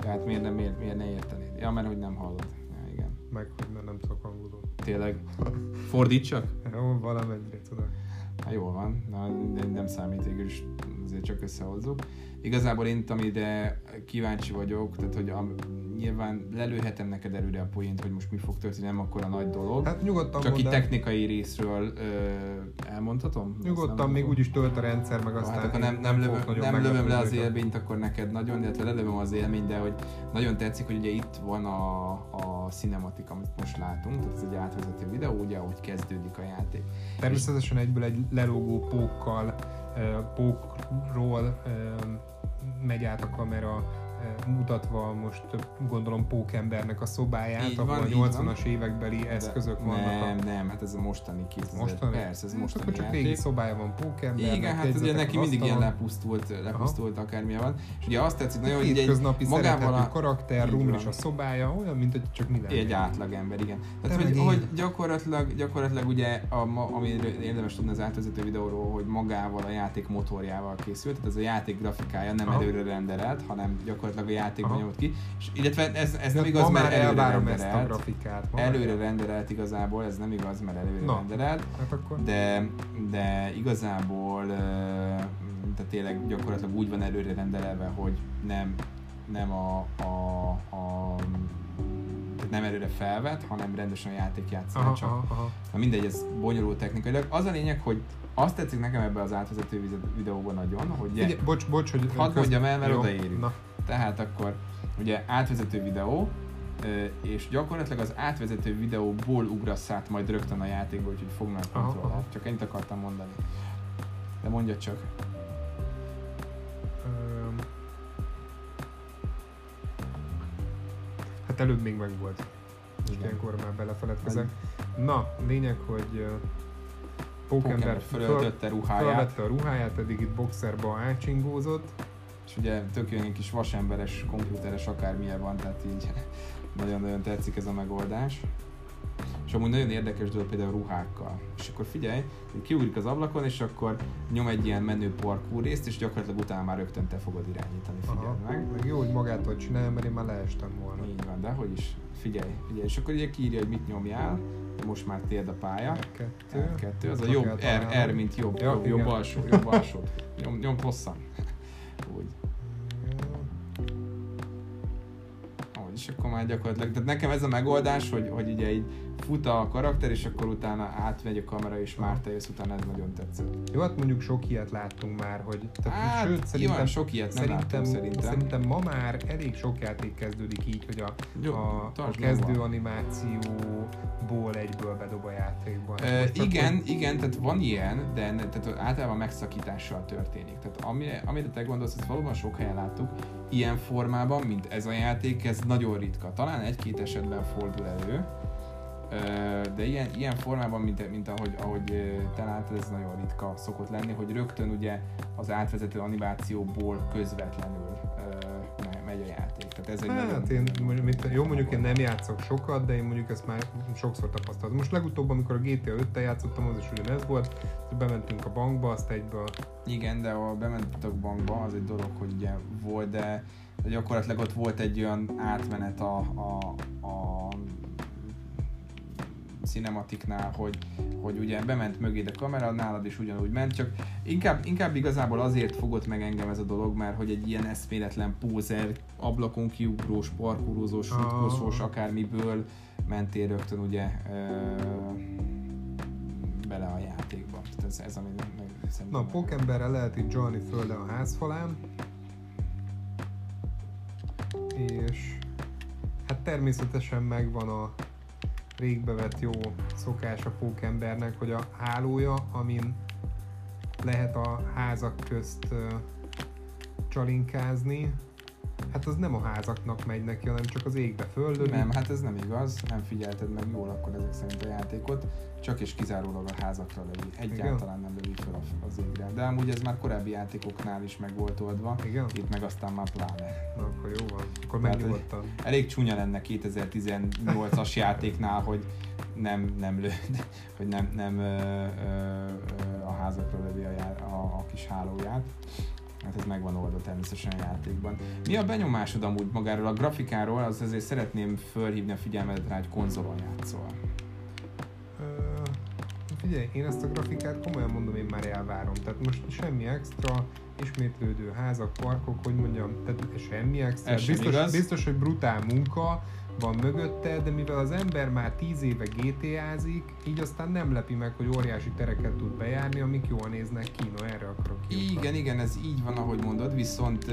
Tehát miért, nem, miért, miért ne értenéd? Ja, mert hogy nem hallod. Ja, igen. Meg, hogy mert nem tudok angolul. Tényleg? Fordítsak? Jó, valamennyire tudok. Hát jól van, Na, nem számít végül is, azért csak összehozzuk. Igazából én, amire kíváncsi vagyok, tehát hogy a, nyilván lelőhetem neked előre a poént, hogy most mi fog történni, nem akkor a nagy dolog. Hát nyugodtan Csak itt technikai részről ö, elmondhatom? Nyugodtan, még úgyis tölt a rendszer, meg aztán hát akkor nem, nem, lövöm, nem lövöm le az élményt, akkor neked nagyon, illetve lelövöm az élményt, de hogy nagyon tetszik, hogy ugye itt van a, a cinematik, amit most látunk, tehát ez egy átvezető videó, ugye, ahogy kezdődik a játék. Természetesen egyből egy lelógó pókkal, pókról megy át a kamera mutatva most gondolom Pókembernek a szobáját, így ahol van, a 80-as évekbeli eszközök De vannak. Nem, a... nem, hát ez a mostani kit. Mostani? Persze, ez mostani Akkor csak régi szobája van Pókembernek. Igen, hát ugye neki mindig ilyen lepusztult, lepusztult akármilyen van. És ugye azt tetszik nagyon, hogy egy magával a karakter, rumlis a szobája, olyan, mint hogy csak mi lenne. Egy átlag ember, igen. Tehát, hogy, hogy, gyakorlatilag, gyakorlatilag ugye, a, amiről érdemes tudni az átvezető videóról, hogy magával a játék motorjával készült, tehát ez a játék grafikája nem előre renderelt, hanem gyakorlatilag gyakorlatilag a játékban nyomott ki. És illetve ez, ez nem igaz, mert előre renderelt. Ezt a grafikát. Előre renderelt igazából, ez nem igaz, mert előre Na, renderelt. Hát akkor. De, de igazából tehát tényleg gyakorlatilag úgy van előre rendelve, hogy nem, nem a, a, a nem előre felvett, hanem rendesen a játék játszani csak. Aha, aha. Na mindegy, ez bonyolult technikailag. Az a lényeg, hogy azt tetszik nekem ebbe az átvezető videóban nagyon, hogy... Ugye, bocs, bocs, hogy... Hadd mondjam el, mert odaérünk. Na. Tehát akkor ugye átvezető videó, és gyakorlatilag az átvezető videóból ugrasz át majd rögtön a játékba, úgyhogy fognak kontrollát. Csak ennyit akartam mondani. De mondja csak. Hát előbb még meg volt. Most ilyenkor már belefeledkezek. Na, lényeg, hogy Pókember fölöltötte ruháját. Fölvette a ruháját, pedig itt boxerba átsingózott és ugye tök jó kis vasemberes, komputeres akármilyen van, tehát így nagyon-nagyon tetszik ez a megoldás. És amúgy nagyon érdekes dolog például ruhákkal. És akkor figyelj, kiugrik az ablakon, és akkor nyom egy ilyen menő parkour részt, és gyakorlatilag utána már rögtön te fogod irányítani, figyelj meg. Meg jó, hogy magától csinálja, mert én már leestem volna. Így van, de hogy is. Figyelj, figyelj. És akkor ugye kiírja, hogy mit nyomjál, most már tiéd a pálya. Kettő. Kettő. Az a jobb, R, R, mint jobb, ja, jobb, jobb alsó, jobb alsó. Nyom, nyom hosszan. Úgy. és akkor már gyakorlatilag, tehát nekem ez a megoldás, hogy, hogy ugye így fut a karakter, és akkor utána átmegy a kamera, és már te jössz utána, ez nagyon tetszett. Jó, hát mondjuk sok ilyet láttunk már, hogy... Tehát, hát, sőt, szerintem, jó, sok ilyet nem szerintem, láttam, szerintem. Szerintem ma már elég sok játék kezdődik így, hogy a, jó, a, a kezdő van. animációból egyből bedob a játékba. E, igen, hogy... igen, tehát van ilyen, de tehát általában megszakítással történik. Tehát amire, amire te gondolsz, ezt valóban sok helyen láttuk, ilyen formában, mint ez a játék, ez nagyon ritka. Talán egy-két esetben fordul elő, de ilyen, ilyen formában, mint, mint ahogy, ahogy te látod, ez nagyon ritka szokott lenni, hogy rögtön ugye az átvezető animációból közvetlenül megy a játék. Tehát ez egy hát nagyon, én, mondjuk, mit, jó, mondjuk én nem játszok sokat, de én mondjuk ezt már sokszor tapasztaltam. Most legutóbb, amikor a GTA 5-tel játszottam, az is ugyanez volt, bementünk a bankba, azt egyből... Igen, de ha bementünk a bankba, az egy dolog, hogy ugye volt, de, gyakorlatilag ott volt egy olyan átmenet a, a, a cinematiknál, hogy, hogy ugye bement mögé a kamera, nálad is ugyanúgy ment, csak inkább, inkább igazából azért fogott meg engem ez a dolog, mert hogy egy ilyen eszméletlen pózer, ablakon kiugrós, parkurozós, futkosós, akármiből mentél rögtön ugye ö, bele a játékba. Tehát ez, ez ami meg, Na, Pókemberre lehet itt Johnny földe a házfalán, és hát természetesen megvan a régbevett jó szokás a pókembernek, hogy a hálója, amin lehet a házak közt csalinkázni, hát az nem a házaknak megy neki, hanem csak az égbe földön. Nem, hát ez nem igaz, nem figyelted meg jól akkor ezek szerint a játékot, csak és kizárólag a házakra lövi. Egyáltalán nem lövi fel az égre. De amúgy ez már korábbi játékoknál is meg volt oldva, Igen? itt meg aztán már pláne. Na akkor jó van, akkor megnyugodtan. Elég csúnya lenne 2018-as játéknál, hogy nem, nem lő, hogy nem, nem ö, ö, ö, a házakra lövi a, a, a kis hálóját. Hát ez megvan oldva természetesen a játékban. Mi a benyomásod amúgy magáról a grafikáról? Az azért szeretném fölhívni a figyelmedet rá, hogy konzolon játszol. Figyelj, én ezt a grafikát komolyan mondom, én már elvárom. Tehát most semmi extra, ismétlődő házak, parkok, hogy mondjam, tehát semmi extra. Ez biztos, biztos, hogy brutál munka, van mögötte, de mivel az ember már 10 éve GTA-zik, így aztán nem lepi meg, hogy óriási tereket tud bejárni, amik jól néznek ki, no erre akarok kiutatni. Igen, igen, ez így van, ahogy mondod, viszont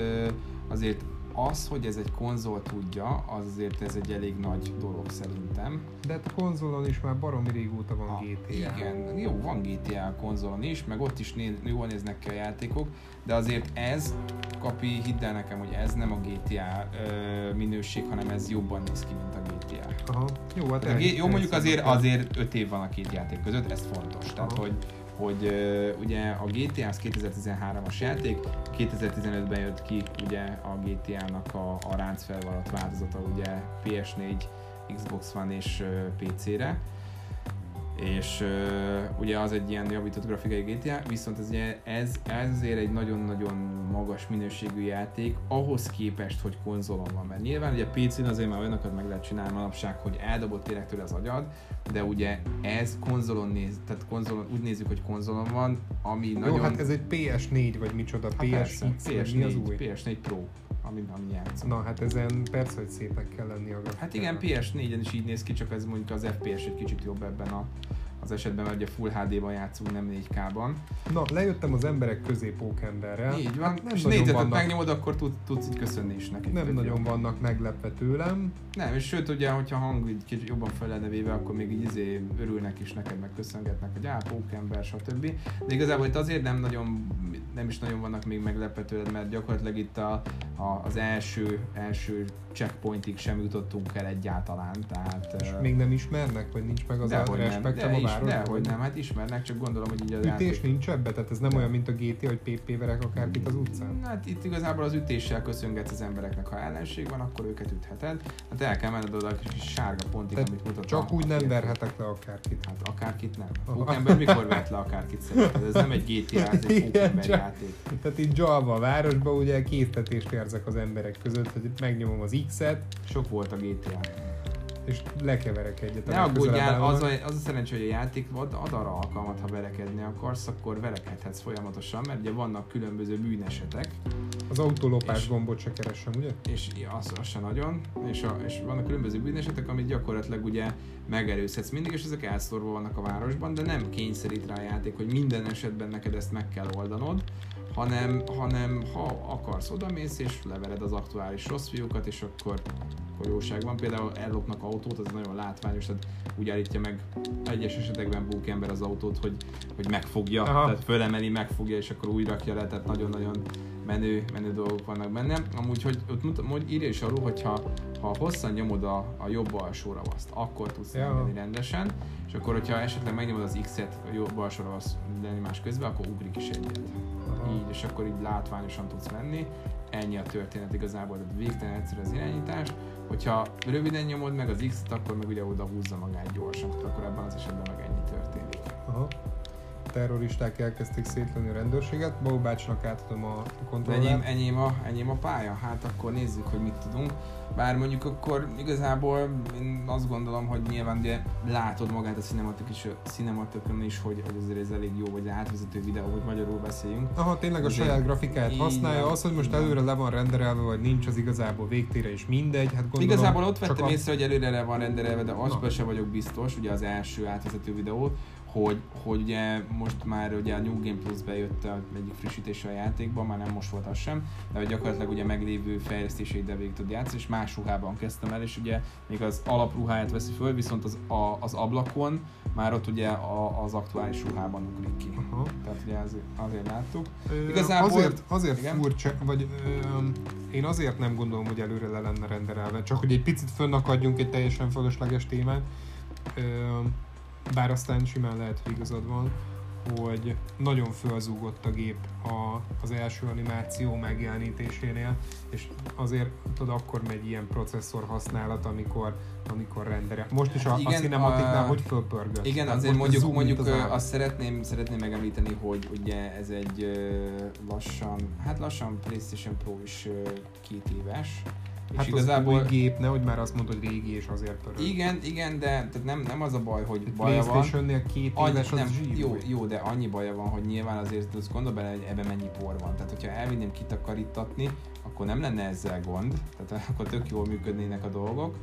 azért az, hogy ez egy konzol tudja, az azért ez egy elég nagy dolog szerintem. De hát a konzolon is már baromi régóta van a, GTA. Igen, jó, van GTA a konzolon is, meg ott is néz, jól néznek ki a játékok, de azért ez, Kapi, hidd el nekem, hogy ez nem a GTA ö, minőség, hanem ez jobban néz ki, mint a GTA. Aha, jó, hát el, jó, mondjuk azért, azért 5 év van a két játék között, ez fontos. Aha. Tehát, hogy hogy ugye a GTA az 2013-as játék, 2015-ben jött ki ugye a GTA-nak a, a ráncfelvarat változata ugye PS4, Xbox One és PC-re és uh, ugye az egy ilyen javított grafikai GTA, viszont ez, ugye, ez, ez azért egy nagyon-nagyon magas minőségű játék, ahhoz képest, hogy konzolon van, mert nyilván ugye PC-n azért már olyanokat meg lehet csinálni manapság, hogy eldobott tényleg tőle az agyad, de ugye ez konzolon néz, tehát konzolon, úgy nézzük, hogy konzolon van, ami Jó, nagyon... hát ez egy PS4 vagy micsoda, hát PS, PS4, mi az új? PS4 Pro ami, ami játszom. Na hát ezen persze, hogy szépek kell lenni a Hát igen, PS4-en is így néz ki, csak ez mondjuk az FPS egy kicsit jobb ebben a, az esetben, mert ugye Full HD-ban játszunk, nem 4K-ban. Na, lejöttem az emberek közé pókemberrel. Így van, hát nem és négyzetet vannak... megnyomod, akkor tud, tudsz így köszönni is neki. Nem nagyon jobb. vannak meglepve tőlem. Nem, és sőt ugye, hogyha hang így kicsit jobban fel lenne véve, akkor még így izé örülnek is neked, meg köszöngetnek, hogy á, pókember, stb. De igazából itt azért nem nagyon, nem is nagyon vannak még meglepve tőled, mert gyakorlatilag itt a, a, az első, első checkpointig sem jutottunk el egyáltalán. Tehát, és uh, még nem ismernek, vagy nincs meg az respektem a városban? Dehogy nem, hát ismernek, csak gondolom, hogy így az Ütés játék... nincs ebbe? Tehát ez nem olyan, mint a GT, hogy PP verek akárkit az utcán? Hát itt igazából az ütéssel köszöngetsz az embereknek, ha ellenség van, akkor őket ütheted. Hát el kell menned oda a kis sárga pontig, Tehát amit mutat. Csak úgy nem verhetek le akárkit. Hát akárkit nem. A pókember mikor vert le akárkit szerinted? Ez nem egy GTA, ez egy pókember játék. Tehát itt Java a városban ugye késztetést érzek az emberek között, hogy megnyomom az X-et. Sok volt a GTA. és lekeverek egyet. Ne aggódjál, az a, az a szerencsé, hogy a játék ad, ad arra alkalmat, ha verekedni akarsz, akkor verekedhetsz folyamatosan, mert ugye vannak különböző bűnesetek. Az autólopás és, gombot se keresem, ugye? És az, az se nagyon, és, a, és vannak különböző bűnesetek, amit gyakorlatilag ugye megerőzhetsz mindig, és ezek elszorva vannak a városban, de nem kényszerít rá a játék, hogy minden esetben neked ezt meg kell oldanod, hanem, hanem ha akarsz, odamész és levered az aktuális rossz fiúkat, és akkor, akkor jóság van. Például ellopnak autót, az nagyon látványos, tehát úgy állítja meg egyes esetekben ember az autót, hogy, hogy megfogja, Aha. tehát fölemeli, megfogja, és akkor újra rakja le, tehát nagyon-nagyon menő, menő dolgok vannak benne. Amúgy, hogy ott mutat, hogy írja is arról, hogyha ha hosszan nyomod a, a jobb alsó ravaszt, akkor tudsz ja. menni rendesen, és akkor, hogyha esetleg megnyomod az X-et a jobb alsó ravaszt más közben, akkor ugrik is egyet. Aha. Így, és akkor így látványosan tudsz menni. Ennyi a történet igazából, tehát végtelen egyszerű az irányítás. Hogyha röviden nyomod meg az X-et, akkor meg ugye oda húzza magát gyorsan, akkor ebben az esetben meg ennyi történik. Aha terroristák elkezdték szétlőni a rendőrséget. Bau bácsnak átadom a kontrollát. Enyém, enyém, a, enyém a pálya? Hát akkor nézzük, hogy mit tudunk. Bár mondjuk akkor igazából én azt gondolom, hogy nyilván ugye látod magát a cinematikon is, hogy, hogy azért ez elég jó, vagy átvezető videó, hogy magyarul beszéljünk. Aha, tényleg a saját grafikát használja. Az, hogy most előre le van renderelve, vagy nincs, az igazából végtére is mindegy. Hát gondolom, igazából ott vettem a... észre, hogy előre le van renderelve, de azban se vagyok biztos, ugye az első átvezető videó, hogy, hogy ugye most már ugye a New Game Plus bejött a egyik frissítése a játékban, már nem most volt az sem, de gyakorlatilag ugye meglévő fejlesztéseit végig tud játszani, és más ruhában kezdtem el, és ugye még az alapruháját veszi föl, viszont az, a, az ablakon már ott ugye a, az aktuális ruhában ugrik ki. Uh-huh. Tehát ugye azért, azért láttuk. Ö, Igazából, azért azért igen? furcsa, vagy ö, én azért nem gondolom, hogy előre le lenne renderelve, csak hogy egy picit fönnakadjunk egy teljesen fölösleges témát. Ö, bár aztán simán lehet, hogy igazad van, hogy nagyon fölzúgott a gép a, az első animáció megjelenítésénél, és azért tudod, akkor megy ilyen processzor használat, amikor, amikor rendere. Most is a, igen, a cinematiknál a, hogy fölpörgött? Igen, Tehát azért mondjuk, mondjuk az azt szeretném, szeretném megemlíteni, hogy ugye ez egy lassan, hát lassan PlayStation Pro is két éves, Hát és igazából... új gép, nehogy már azt mondod, hogy régi és azért pörög. Igen, igen, de tehát nem, nem az a baj, hogy Egy baja van. playstation két annyi, éves az nem, jó, jó, de annyi baja van, hogy nyilván azért az gondol bele, hogy ebben mennyi por van. Tehát, hogyha elvinném kitakarítatni, akkor nem lenne ezzel gond, tehát akkor tök jól működnének a dolgok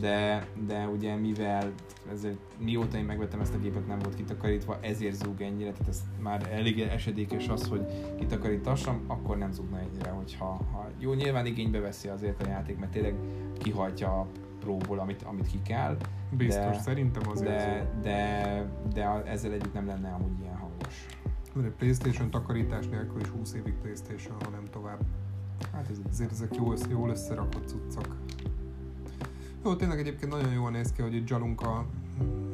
de, de ugye mivel ezért, mióta én megvettem ezt a gépet nem volt kitakarítva, ezért zúg ennyire, tehát ez már elég esedékes az, hogy kitakarítassam, akkor nem zúgna ennyire, hogyha ha, jó, nyilván igénybe veszi azért a játék, mert tényleg kihajtja a próból, amit, amit ki kell. Biztos, de, szerintem azért de, de, de, ezzel együtt nem lenne amúgy ilyen hangos. Mert a Playstation takarítás nélkül is 20 évig Playstation, ha nem tovább. Hát ez azért ezek jól, jól összerakott cuccok. Jó, tényleg egyébként nagyon jól néz ki, hogy itt zsalunk a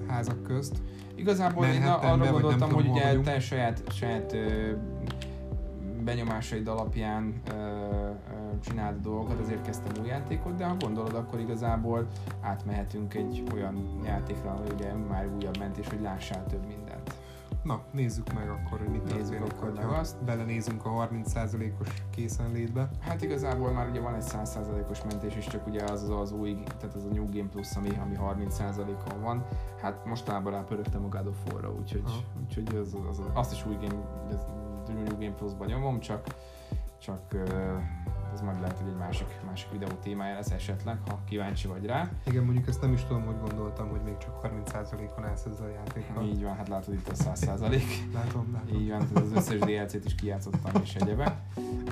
házak közt. Igazából én arra gondoltam, hogy ugye te saját, saját ö, benyomásaid alapján ö, ö, csináld dolgokat, ezért kezdtem új játékot, de ha gondolod, akkor igazából átmehetünk egy olyan játékra, hogy ugye már újabb mentés, hogy lássál több mindent. Na, nézzük meg akkor, hogy mit történik, hogyha azt. belenézünk a 30%-os készenlétbe. Hát igazából már ugye van egy 100%-os mentés, és csak ugye az az, az új, tehát az a New Game Plus, ami, ami 30%-on van. Hát mostanában rápörögtem a God of War-ra, úgyhogy, úgyhogy az, az, az, azt is új Game, az, New Game Plus-ban nyomom, csak, csak ez majd lehet, hogy egy másik, másik videó témája lesz esetleg, ha kíváncsi vagy rá. Igen, mondjuk ezt nem is tudom, hogy gondoltam, hogy még csak 30%-on állsz ezzel a játékkal. Így van, hát látod itt a 100%. látom, látom. Így van, az összes DLC-t is kijátszottam és egyebe.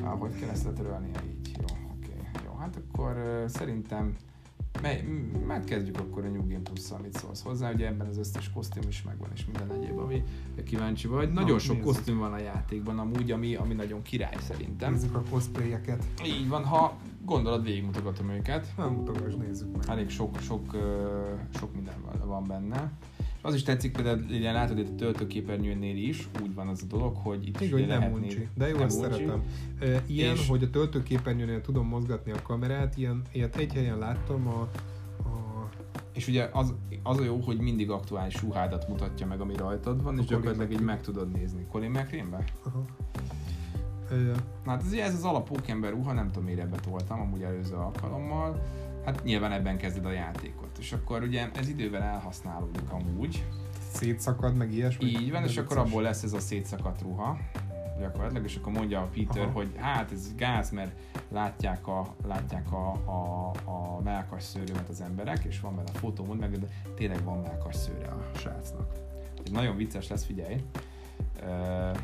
Ahogy kell ezt letörölni, így. Jó, oké. Okay. Jó, hát akkor uh, szerintem Mely, hát kezdjük akkor a New Game plus amit szólsz hozzá, ugye ebben az összes kosztüm is megvan, és minden egyéb, ami kíváncsi vagy. Nagyon Na, sok nézzük. kosztüm van a játékban, amúgy, ami, ami nagyon király szerintem. Nézzük a cosplayeket. Így van, ha gondolod, végigmutogatom őket. Nem mutogass, nézzük meg. Elég sok, sok, sok minden van benne. Az is tetszik, például ugye látod itt a töltőképernyőnél is, úgy van az a dolog, hogy itt Igen, is nem uncsi, de jó, ezt szeretem. Ilyen, és... hogy a töltőképernyőnél tudom mozgatni a kamerát, ilyen, ilyet egy helyen láttam a, a és ugye az, az a jó, hogy mindig aktuális ruhádat mutatja meg, ami rajtad van, a és gyakorlatilag így meg tudod nézni. Colin McRae-be? Na hát ez, ez az alap pókember ruha, nem tudom miért ebbe toltam, amúgy előző alkalommal. hát nyilván ebben kezded a játékot. És akkor ugye ez idővel elhasználódik amúgy. Szétszakad, meg ilyesmi. Így van, és akkor abból lesz ez a szétszakadt ruha gyakorlatilag, és akkor mondja a Peter, Aha. hogy hát ez gáz, mert látják a, látják a, a, a melkas szőrömet az emberek, és van benne a fotó, mond meg, de tényleg van melkas szőre a srácnak. Ez nagyon vicces lesz, figyelj. Uh,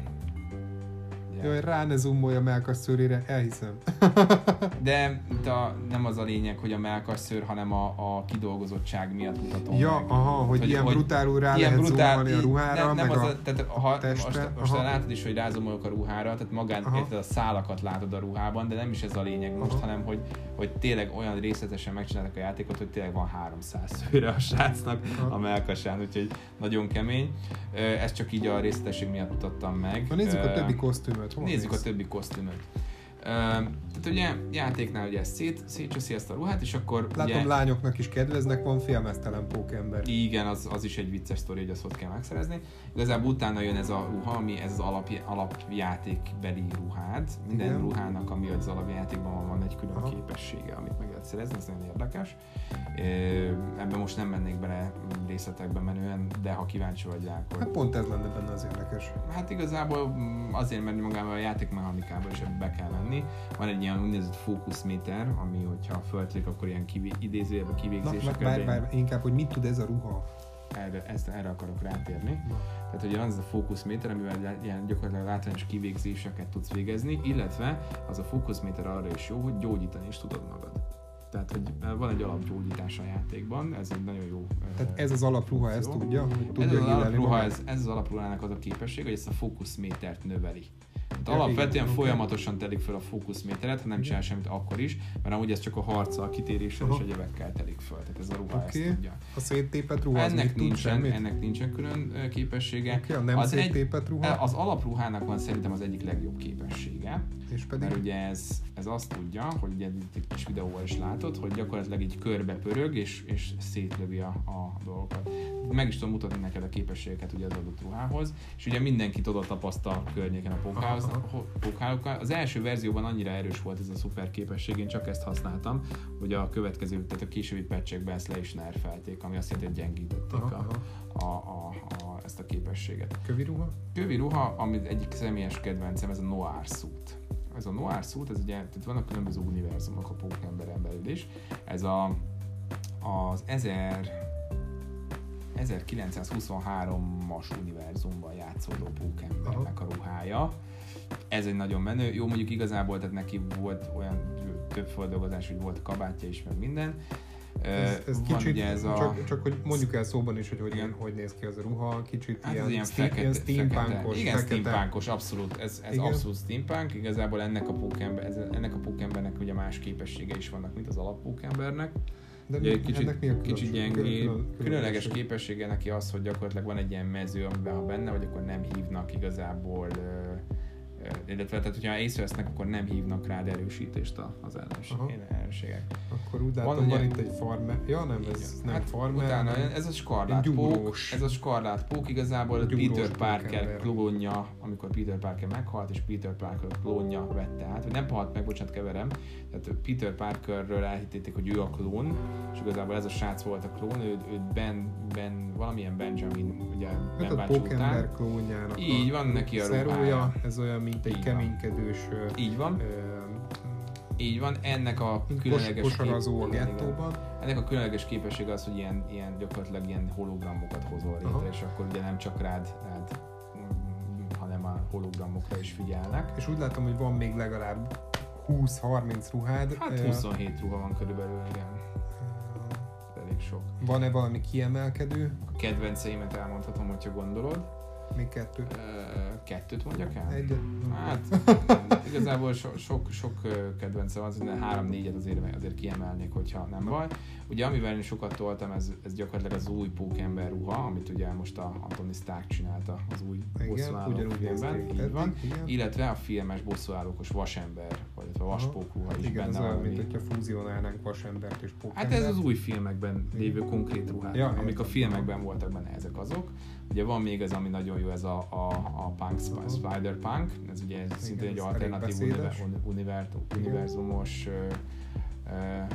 Jaj, rá ne zoomolja a melkasszőrére, elhiszem. De a, nem az a lényeg, hogy a melkasszőr, hanem a, a kidolgozottság miatt mutatom Ja, meg. aha, hogy, hogy ilyen hogy brutálul rá ilyen lehet brutál, a ruhára, nem, nem meg az a, a, tehát, ha, testre, most, most látod is, hogy rázomolok a ruhára, tehát magán érted, a szálakat látod a ruhában, de nem is ez a lényeg most, aha. hanem hogy, hogy tényleg olyan részletesen megcsináltak a játékot, hogy tényleg van 300 szőre a srácnak aha. a melkasán, úgyhogy nagyon kemény. Ezt csak így a részletesség miatt mutattam meg. Na nézzük a többi kosztümöt Hol Nézzük néz? a többi kosztümöt. Tehát ugye játéknál ugye szét, szétcseszi ezt a ruhát, és akkor Látom, ugye, lányoknak is kedveznek, van félmeztelen pókember. Igen, az, az is egy vicces sztori, hogy azt ott kell megszerezni. Igazából utána jön ez a ruha, ami ez az alap, alapjátékbeli ruhád. Minden Igen. ruhának, ami az alapjátékban van, van egy külön Aha. képessége, amit meg lehet szerezni, ez nagyon érdekes. Ebben most nem mennék bele részletekbe menően, de ha kíváncsi vagy rá, akkor... Hát pont ez lenne benne az érdekes. Hát igazából mm, azért, mert magában a játékmechanikában is be kell menni. Van egy ilyen úgynevezett fókuszméter, ami hogyha föltlik, akkor ilyen kivé, idézőjelben kivégzések. Na, bár, bár, inkább, hogy mit tud ez a ruha? Erre, ezt, erre akarok rátérni. Na. Tehát ugye van ez a fókuszméter, amivel ilyen gyakorlatilag látványos kivégzéseket tudsz végezni, illetve az a fókuszméter arra is jó, hogy gyógyítani is tudod magad. Tehát, hogy van egy alapgyógyítás a játékban, ez egy nagyon jó Tehát ez az alapruha ezt tudja? Hogy tudja ez, az alapruha, ez, ez az alapruhának az a képesség, hogy ezt a fókuszmétert növeli. Hát alapvetően igen, folyamatosan telik fel a fókuszméteret, ha nem csinál semmit akkor is, mert amúgy ez csak a harccal, kitéréssel és egyebekkel telik fel. Tehát ez a ruha okay. ezt tudja. A széttépet ruha ennek nincsen, ennek nincsen külön képessége. Okay, a nem az széttépet ruha? Egy, az alapruhának van szerintem az egyik legjobb képessége. És pedig? Mert ugye ez, ez azt tudja, hogy ugye itt egy kis videóval is látod, hogy gyakorlatilag így körbe pörög és, és szétlövi a, a dolgokat. Meg is tudom mutatni neked a képességeket ugye az adott ruhához, és ugye mindenkit oda tapaszt a környéken a pókához, pókhálókkal. Az első verzióban annyira erős volt ez a szuper képesség, én csak ezt használtam, hogy a következő, tehát a későbbi patchekben ezt le is nerfelték, ami azt jelenti, hogy gyengítették aha, a, a, a, a, ezt a képességet. Kövi ruha? Kövi ruha, ami egyik személyes kedvencem, ez a Noir suit. Ez a Noir suit, ez ugye, tehát vannak különböző univerzumok a pókemberen belül is. Ez a, az 1000 1923-as univerzumban játszódó pókembernek a ruhája ez egy nagyon menő. Jó, mondjuk igazából tehát neki volt olyan több feldolgozás, hogy volt kabátja is, meg minden. Ez, ez Van kicsit, ez a... csak, csak hogy mondjuk el szóban is, hogy hogy, ilyen, hogy néz ki az a ruha, kicsit hát ilyen, ilyen, fekete, ilyen steampunkos. Igen, fekete. steampunkos, abszolút, ez, ez abszolút steampunk, igazából ennek a pókember, ez, ennek a pókembernek ugye más képessége is vannak, mint az alappókembernek. De ugye, kicsit, mi a kicsit gyengé, különleges képessége neki az, hogy gyakorlatilag van egy ilyen mező, amiben ha benne vagy, akkor nem hívnak igazából uh, illetve tehát, hogyha észrevesznek, akkor nem hívnak rád erősítést az ellenségek. Akkor úgy látom, van, van itt egy farmer. Ja, nem, ez nem hát farmer. Utána ez a skarlát pók, ez a skarlát pók igazából a Peter Parker klónja, amikor Peter Parker meghalt, és Peter Parker klónja vette át, vagy nem halt meg, bocsánat, keverem, tehát Peter Parkerről elhitték, hogy ő a klón, és igazából ez a srác volt a klón, ő, ő Ben, Ben, valamilyen Benjamin, ugye Ben hát a után. klónjának Így van neki a ruhája. ez olyan, mint egy Így keménykedős... Így van. Ö, így van, ennek a különleges kép... a gettóban. Ennek a különleges képesség az, hogy ilyen, ilyen gyakorlatilag ilyen hologramokat hozol létre, és akkor ugye nem csak rád, rád hanem a hologramokra is figyelnek. És úgy látom, hogy van még legalább 20-30 ruhád. Hát 27 ruha van körülbelül, igen. Elég sok. Van-e valami kiemelkedő? A kedvenceimet elmondhatom, hogyha gondolod. Még kettő? kettőt mondjak el? Egyet. Hát igazából so, sok, sok kedvencem az, de három-négyet azért, azért kiemelnék, hogyha nem baj. Ugye amivel én sokat toltam, ez, ez gyakorlatilag az új pókember ruha, amit ugye most a Anthony Stark csinálta az új bosszúálló filmben, így van. Igen. Illetve a filmes bosszúállókos vasember, vagy a vaspók ruha is igen, benne van. mint hogyha fúzionálnánk vasembert és pókembert. Hát ez az új filmekben lévő konkrét ruhák, ja, amik a filmekben voltak benne ezek azok. Ugye van még ez, ami nagyon jó, ez a, a, a Punk Spider Punk, ez ugye ez szintén egy alternatív univer, univer, univerzumos uh,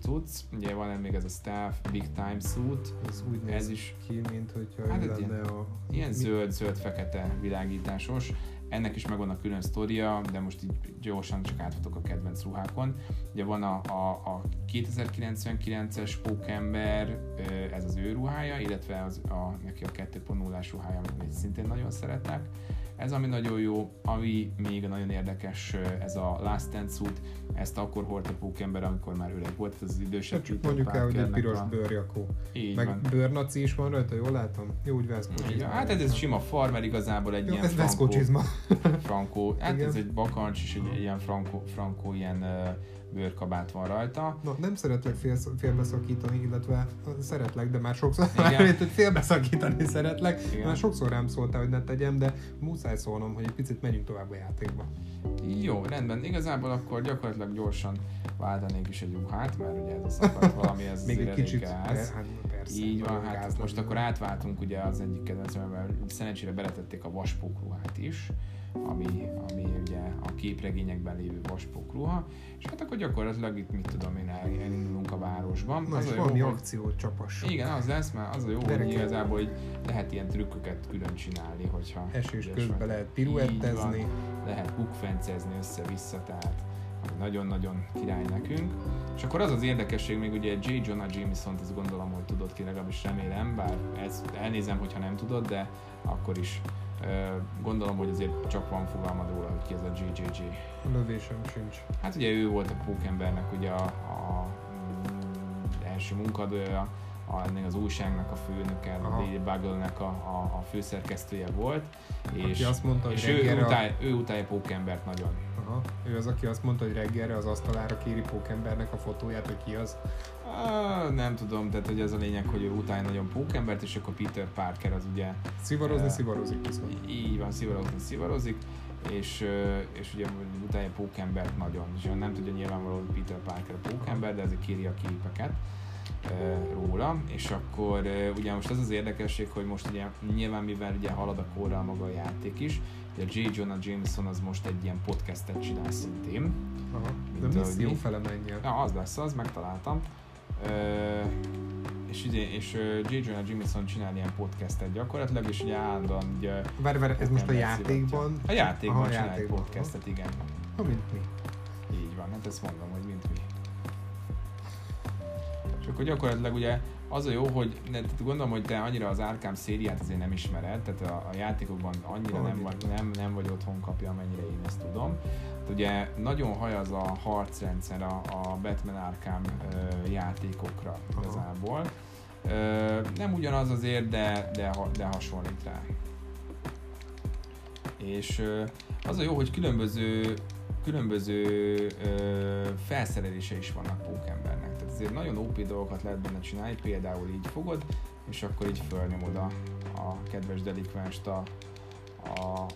cucc. Ugye van még ez a Staff Big Time Suit. Ez úgy néz Ez is ki, mint hogyha Hát lenne a... ilyen zöld-zöld-fekete világításos. Ennek is megvan a külön sztoria, de most így gyorsan csak átfutok a kedvenc ruhákon. Ugye van a, a, a 2099-es pókember, ez az ő ruhája, illetve az, a, neki a 2.0-ás ruhája, amit szintén nagyon szeretek. Ez ami nagyon jó, ami még nagyon érdekes, ez a Last Stand suit, ezt akkor hordta pókember, amikor már öreg volt, ez az idősebb Peter mondjuk el, hogy egy piros a- bőrjakó. Így Meg van. bőrnaci is van rajta, jól látom? Jó, úgy veszkocsizma. Hát ez egy sima farmer igazából egy Jó, ilyen ez frankó, frankó, hát Igen. ez egy bakancs és egy ilyen frankó, frankó ilyen uh, bőrkabát van rajta. Na, nem szeretlek fél, félbeszakítani, illetve szeretlek, de már sokszor, hogy félbeszakítani szeretlek, Igen. már sokszor rám szóltál, hogy ne tegyem, de muszáj szólnom, hogy egy picit menjünk tovább a játékba. Jó, rendben. Igazából akkor gyakorlatilag gyorsan váltanék is egy ruhát, mert ugye ez a szakadt valami, ez Még egy kicsit, gáz. hát persze. Így van, hát gáz most akkor átváltunk ugye az egyik kedvencemben, szerencsére beletették a vaspók ruhát is, ami, ami ugye a képregényekben lévő vaspók ruha, és hát akkor gyakorlatilag itt mit tudom én, el- elindulunk a városban. Na, és a jó, valami hogy- akció csapas. Igen, az lesz, mert az a jó, hogy igazából hogy lehet ilyen trükköket külön csinálni, hogyha ügyes közben lehet Így piruettezni. Lehet bukfencezni össze-vissza, tehát nagyon-nagyon király nekünk. És akkor az az érdekesség még ugye J. Jonah Jameson, ezt gondolom, hogy tudod ki, legalábbis remélem, bár ez, elnézem, hogyha nem tudod, de akkor is gondolom, hogy azért csak van fogalmad róla, hogy ki ez a JJJ. A lövésem sincs. Hát ugye ő volt a Pókembernek ugye a, a mm, első munkadója, a, ennek az újságnak a főnöke, a. Daily Bugle-nek a, a, a főszerkesztője volt, és, azt mondta, hogy és ő, a- utálja, ő utálja Pókembert nagyon. Aha, ő az, aki azt mondta, hogy reggelre az asztalára kéri pókembernek a fotóját, hogy ki az. Ah, nem tudom, tehát hogy ez a lényeg, hogy ő utálja nagyon Pókembert, és akkor Peter Parker az ugye Szivarozni, Eh, szivarozik viszont. így van, szivarozni, szivarozik, és, ö, és ugye utálja Pókembert nagyon. És nem tudja nyilvánvalóan Peter Parker a Pókember, de azért kéri a képeket róla, és akkor ugye most az az érdekesség, hogy most ugye nyilván mivel ugye halad a korral maga a játék is, ugye J. Jonah Jameson az most egy ilyen podcastet csinál szintén, Aha. mint De misszió mi. fele menjen. Ja, az lesz az, megtaláltam. Ö, és, ugye, és J. Jonah Jameson csinál ilyen podcastet gyakorlatilag, és ugye állandóan ugye Várj, várj, ez most a játékban? szivatja. A játékban Aha, csinál egy játékban, podcastet, igen. Ha, mint mi. Így van, hát ezt mondom. És akkor gyakorlatilag ugye az a jó, hogy gondolom, hogy te annyira az Arkham szériát azért nem ismered, tehát a, a játékokban annyira nem vagy, nem, nem vagy otthon kapja, amennyire én ezt tudom. Hát ugye nagyon hajaz a harcrendszer a, a Batman Arkham ö, játékokra Aha. igazából. Ö, nem ugyanaz azért, de, de, de hasonlít rá. És ö, az a jó, hogy különböző különböző ö, felszerelése is vannak pókembernek. Azért nagyon OP dolgokat lehet benne csinálni, például így fogod, és akkor így fölnyomod a, a kedves delikvenst a, a,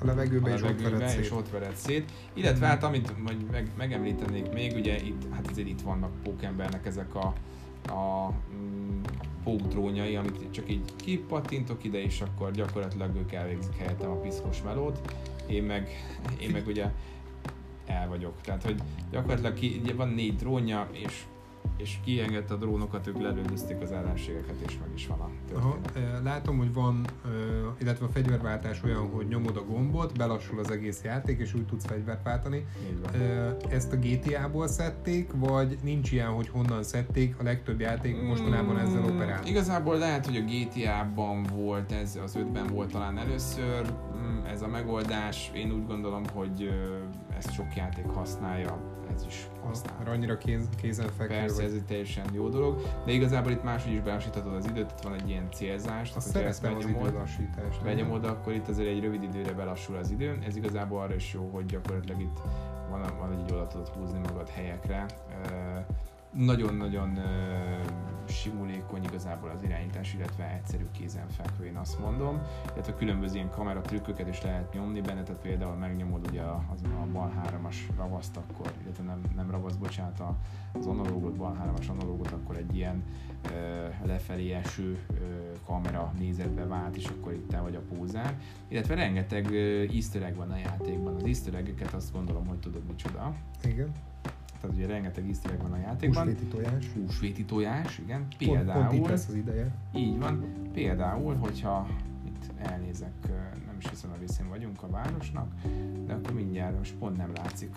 A levegőbe a ott levegőbe, és szét. ott vered szét. Illetve hát amit majd meg, megemlítenék még, ugye itt, hát azért itt vannak pókembernek ezek a, a mm, pókdrónjai, amit csak így kipattintok ide, és akkor gyakorlatilag ők elvégzik helyettem a piszkos melót. Én meg, én meg ugye el vagyok. Tehát, hogy gyakorlatilag ki, van négy drónja, és és kiengedte a drónokat, ők lelődözték az ellenségeket, és meg is van a Aha, történet. ö, látom, hogy van, illetve a fegyverváltás olyan, hogy nyomod a gombot, belassul az egész játék, és úgy tudsz fegyvert váltani. Ö, Ezt a GTA-ból szedték, vagy nincs ilyen, hogy honnan szedték? A legtöbb játék mostanában ezzel operál. Igazából lehet, hogy a GTA-ban volt ez, az 5-ben volt talán először mm, ez a megoldás. Én úgy gondolom, hogy ezt sok játék használja, ez is használ. Mert annyira kéz, kézenfekvő Persze, ez egy teljesen jó dolog, de igazából itt máshogy is belasíthatod az időt, itt van egy ilyen célzás, Azt szeretem az időlassítást. benyomod, akkor itt azért egy rövid időre belassul az idő. Ez igazából arra is jó, hogy gyakorlatilag itt van, van egy oda tudod húzni magad helyekre. Nagyon-nagyon simulékony igazából az irányítás, illetve egyszerű kézenfekvő, én azt mondom. Illetve különböző ilyen kameratrükköket is lehet nyomni benne, tehát például megnyomod ugye a, az, a bal háromas ravaszt akkor, illetve nem, nem ravaszt, bocsánat, a- az analógot, bal háromas analógot, akkor egy ilyen ö, lefelé eső ö, kamera nézetbe vált, és akkor itt te vagy a pózán. Illetve rengeteg ö, easter egg van a játékban. Az easter azt gondolom, hogy tudod micsoda. Igen. Hát tehát ugye rengeteg easter van a játékban. Húsvéti tojás. Húsvéti tojás, igen. Például. Pont, pont itt lesz az ideje. Így van. Például, hogyha itt elnézek, nem is hiszem a részén vagyunk a városnak, de akkor mindjárt most pont nem látszik,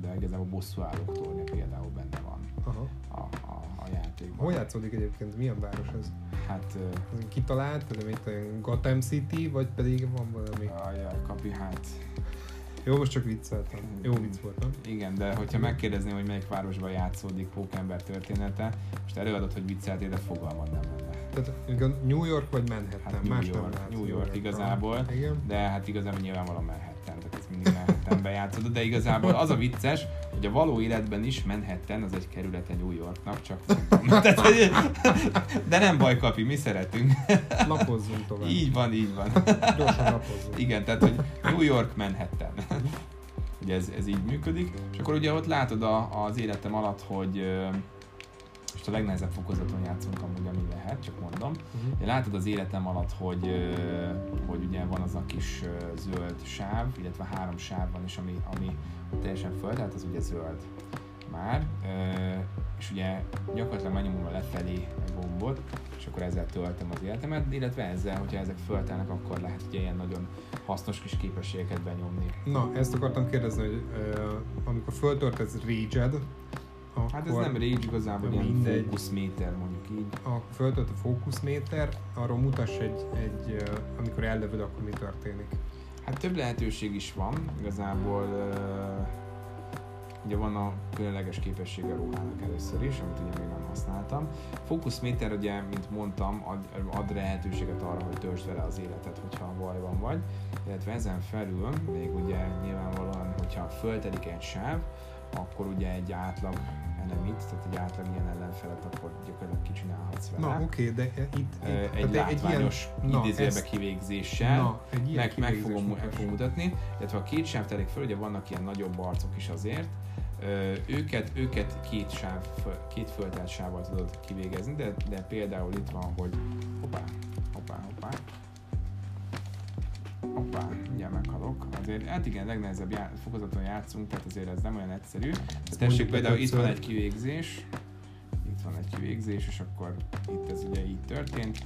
de igazából bosszú állók tornya például benne van Aha. A, a, a játékban. Hol játszódik egyébként? Milyen város ez? Hát... Kitalált, de mint Gotham City, vagy pedig van valami? Ajaj, kapi, hát jó, most csak vicceltem. Jó vicc volt, nem? Igen, de hogyha megkérdezném, hogy melyik városban játszódik Pókember története, most előadod, hogy vicceltél, de fogalmad nem lenne. Tehát New York vagy Manhattan? Hát New Más York, nem New York igazából, Igen. de hát igazából nyilvánvalóan Manhattan, tehát ez mindig Manhattanbe játszod, de igazából az a vicces, hogy a való életben is Manhattan az egy kerülete New Yorknak, csak Tehát, de nem baj, Kapi, mi szeretünk. Lapozzunk tovább. Így van, így van. Gyorsan lapozzunk. Igen, tehát hogy New York, Manhattan. Ugye ez, ez így működik. És akkor ugye ott látod a, az életem alatt, hogy most a legnehezebb fokozaton játszunk amúgy, ami lehet, csak mondom. Uh-huh. Látod az életem alatt, hogy, hogy ugye van az a kis zöld sáv, illetve három sáv van is, ami, ami teljesen föld, tehát az ugye zöld már, és ugye gyakorlatilag megnyomom a lefelé a gombot, és akkor ezzel töltöm az életemet, illetve ezzel, hogyha ezek föltelnek, akkor lehet ugye ilyen nagyon hasznos kis képességeket benyomni. Na, ezt akartam kérdezni, hogy amikor föltöltesz rage akkor hát ez nem rage, igazából ilyen mindegy. fókuszméter mondjuk így. A föltölt a fókuszméter, arról mutass egy, egy amikor ellövöd, akkor mi történik. Hát több lehetőség is van, igazából ugye van a különleges képessége ruhának először is, amit ugye még nem használtam. Fókuszméter ugye, mint mondtam, ad, ad lehetőséget arra, hogy töltsd vele az életet, hogyha bajban vagy, illetve ezen felül még ugye nyilvánvalóan, hogyha föltelik egy sáv, akkor ugye egy átlag enemit, tehát egy átlag ilyen ellenfelet, akkor gyakorlatilag kicsinálhatsz vele. Na oké, de itt, itt egy látványos egy ilyen, idézőjelbe kivégzéssel na, egy ilyen meg, meg, fogom, meg fogom mutatni, illetve a két sáv telik föl, ugye vannak ilyen nagyobb arcok is azért, őket, őket két, sáv, két föltelt sávval tudod kivégezni, de, de például itt van, hogy hoppá, hoppá, hoppá, Hoppá, mindjárt meghalok. Azért, hát igen, legnehezebb já- fokozaton játszunk, tehát azért ez nem olyan egyszerű. De tessék, például itt van egy kivégzés, itt van egy kivégzés, és akkor itt ez ugye így történt.